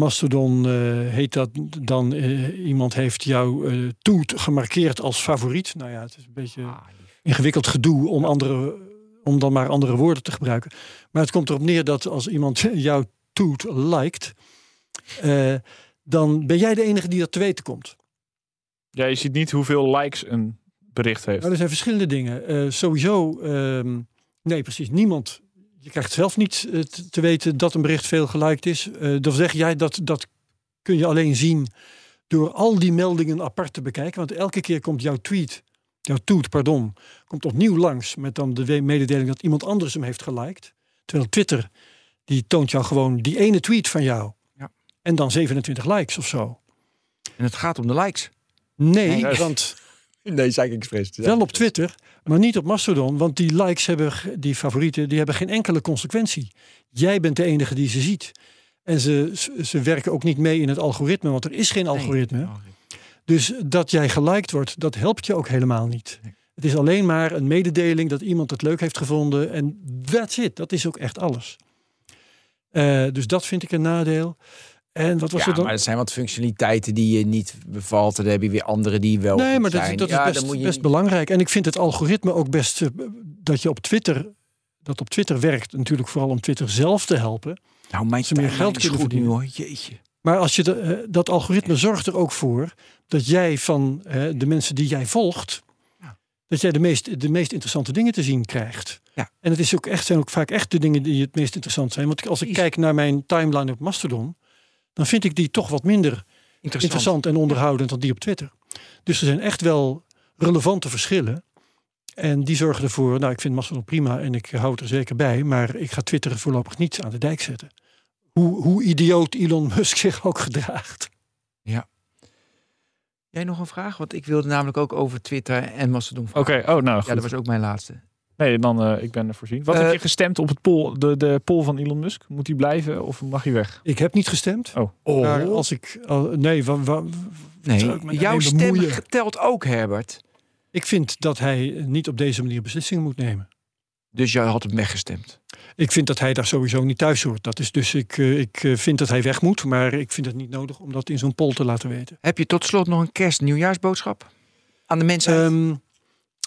Mastodon eh, heet dat dan eh, iemand heeft jouw eh toet gemarkeerd als favoriet. Nou ja, het is een beetje Ah, ingewikkeld gedoe om, andere, om dan maar andere woorden te gebruiken. Maar het komt erop neer dat als iemand jouw toet liked, eh, dan ben jij de enige die dat te weten komt. Ja, je ziet niet hoeveel likes een bericht heeft. Nou, er zijn verschillende dingen. Eh, sowieso, ehm, nee, precies. Niemand. Je krijgt zelf niet eh, te te weten dat een bericht veel geliked is. Eh dan zeg jij dat dat kun je alleen zien door al die meldingen apart te bekijken. Want elke keer komt jouw tweet, jouw toet, pardon, komt opnieuw langs met dan de mededeling dat iemand anders hem heeft geliked. Terwijl Twitter, die toont jou gewoon die ene tweet van jou. Ja. En dan 27 likes of zo. En het gaat om de likes. Nee, Nee. want Nee, zei ik expres. wel op Twitter, maar niet op Mastodon. Want die likes hebben, die favorieten, die hebben geen enkele consequentie. Jij bent de enige die ze ziet. En ze, ze- werken ook niet mee in het algoritme, want er is geen algoritme. Dus dat jij geliked wordt, dat helpt je ook helemaal niet. Nee. Het is alleen maar een mededeling dat iemand het leuk heeft gevonden. En that's it. Dat is ook echt alles. Eh, dus dat vind ik een nadeel. En wat was Ja, er dan? maar er zijn wat functionaliteiten die je niet bevalt. En dan heb je weer andere die wel Nee, maar dat, zijn. dat is Ja, best, dan moet je best belangrijk. En ik vind het algoritme ook best eh, dat je op Twitter dat op Twitter werkt natuurlijk vooral om Twitter zelf te helpen. Nou, mijn ze meer geld kunnen goed nu verdienen. hoor. Jeetje. Maar als je de, eh, dat algoritme zorgt er ook voor dat jij van eh, de mensen die jij volgt, Ja. dat jij de meest, de meest interessante dingen te zien krijgt. Ja. En het is ook echt, zijn ook vaak echt de dingen die het meest interessant zijn. Want als ik kijk naar mijn timeline op Mastodon, dan vind ik die toch wat minder Interessant. interessant en onderhoudend dan die op Twitter. Dus er zijn echt wel relevante verschillen. En die zorgen ervoor, nou ik vind Mastodon prima en ik hou het er zeker bij. Maar ik ga Twitter voorlopig niet aan de dijk zetten. Hoe, hoe idioot Elon Musk zich ook gedraagt. Jij nog een vraag? Want ik wilde namelijk ook over Twitter en Mastodon. Oké, oh nou goed. Ja, dat was ook mijn laatste. Nee, dan eh, ik ben er voorzien. Wat Eh, heb je gestemd op het poll, de, de poll van Elon Musk? Moet hij blijven of mag hij weg? Ik heb niet gestemd. Oh, Maar als ik, nee, wa, wa- nee. Jouw stem telt ook, Herbert. ik vind dat hij niet op deze manier beslissingen moet nemen. Dus jij had hem weggestemd. Ik vind dat hij daar sowieso niet thuis hoort. Dat is dus, ik, eh, ik eh, vind dat hij weg moet, maar ik vind het niet nodig om dat in zo'n poll te laten weten. Heb je tot slot nog een kerst-nieuwjaarsboodschap? Aan de? Ehm,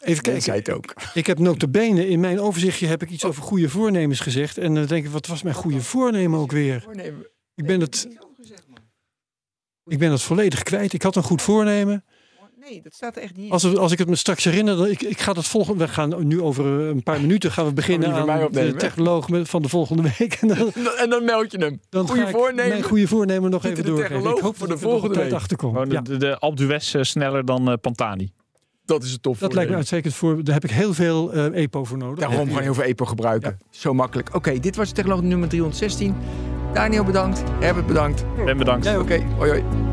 even kijken. ook. Ik heb notabene, in mijn overzichtje heb ik iets over goede voornemens gezegd. En dan denk ik, wat was mijn goede voornemen ook weer? Ik ben het, ik ben het volledig kwijt. Ik had een goed voornemen. Nee, dat staat er echt niet in. Als, we- als ik het me straks herinner, dan, ik, ik ga dat volgende. We gaan nu over een paar minuten gaan we beginnen aan de technoloog van de volgende week. En dan, En dan meld je hem. dan Goede ga ik voornemen. mijn goede voornemen nog even doorgeven. Ik hoop voor dat de volgende week. achterkom. Gewoon de, Ja, de, de Alpe d'Huez eh, sneller dan eh, Pantani. Dat is het tof. dat lijkt me uitstekend voor. Daar heb ik heel veel eh, EPO voor nodig. Daarom gewoon heel veel EPO gebruiken. Zo makkelijk. Oké, dit was technoloog nummer 316. Daniel bedankt. Herbert bedankt. Ben bedankt. Ook. Oké, hoi hoi.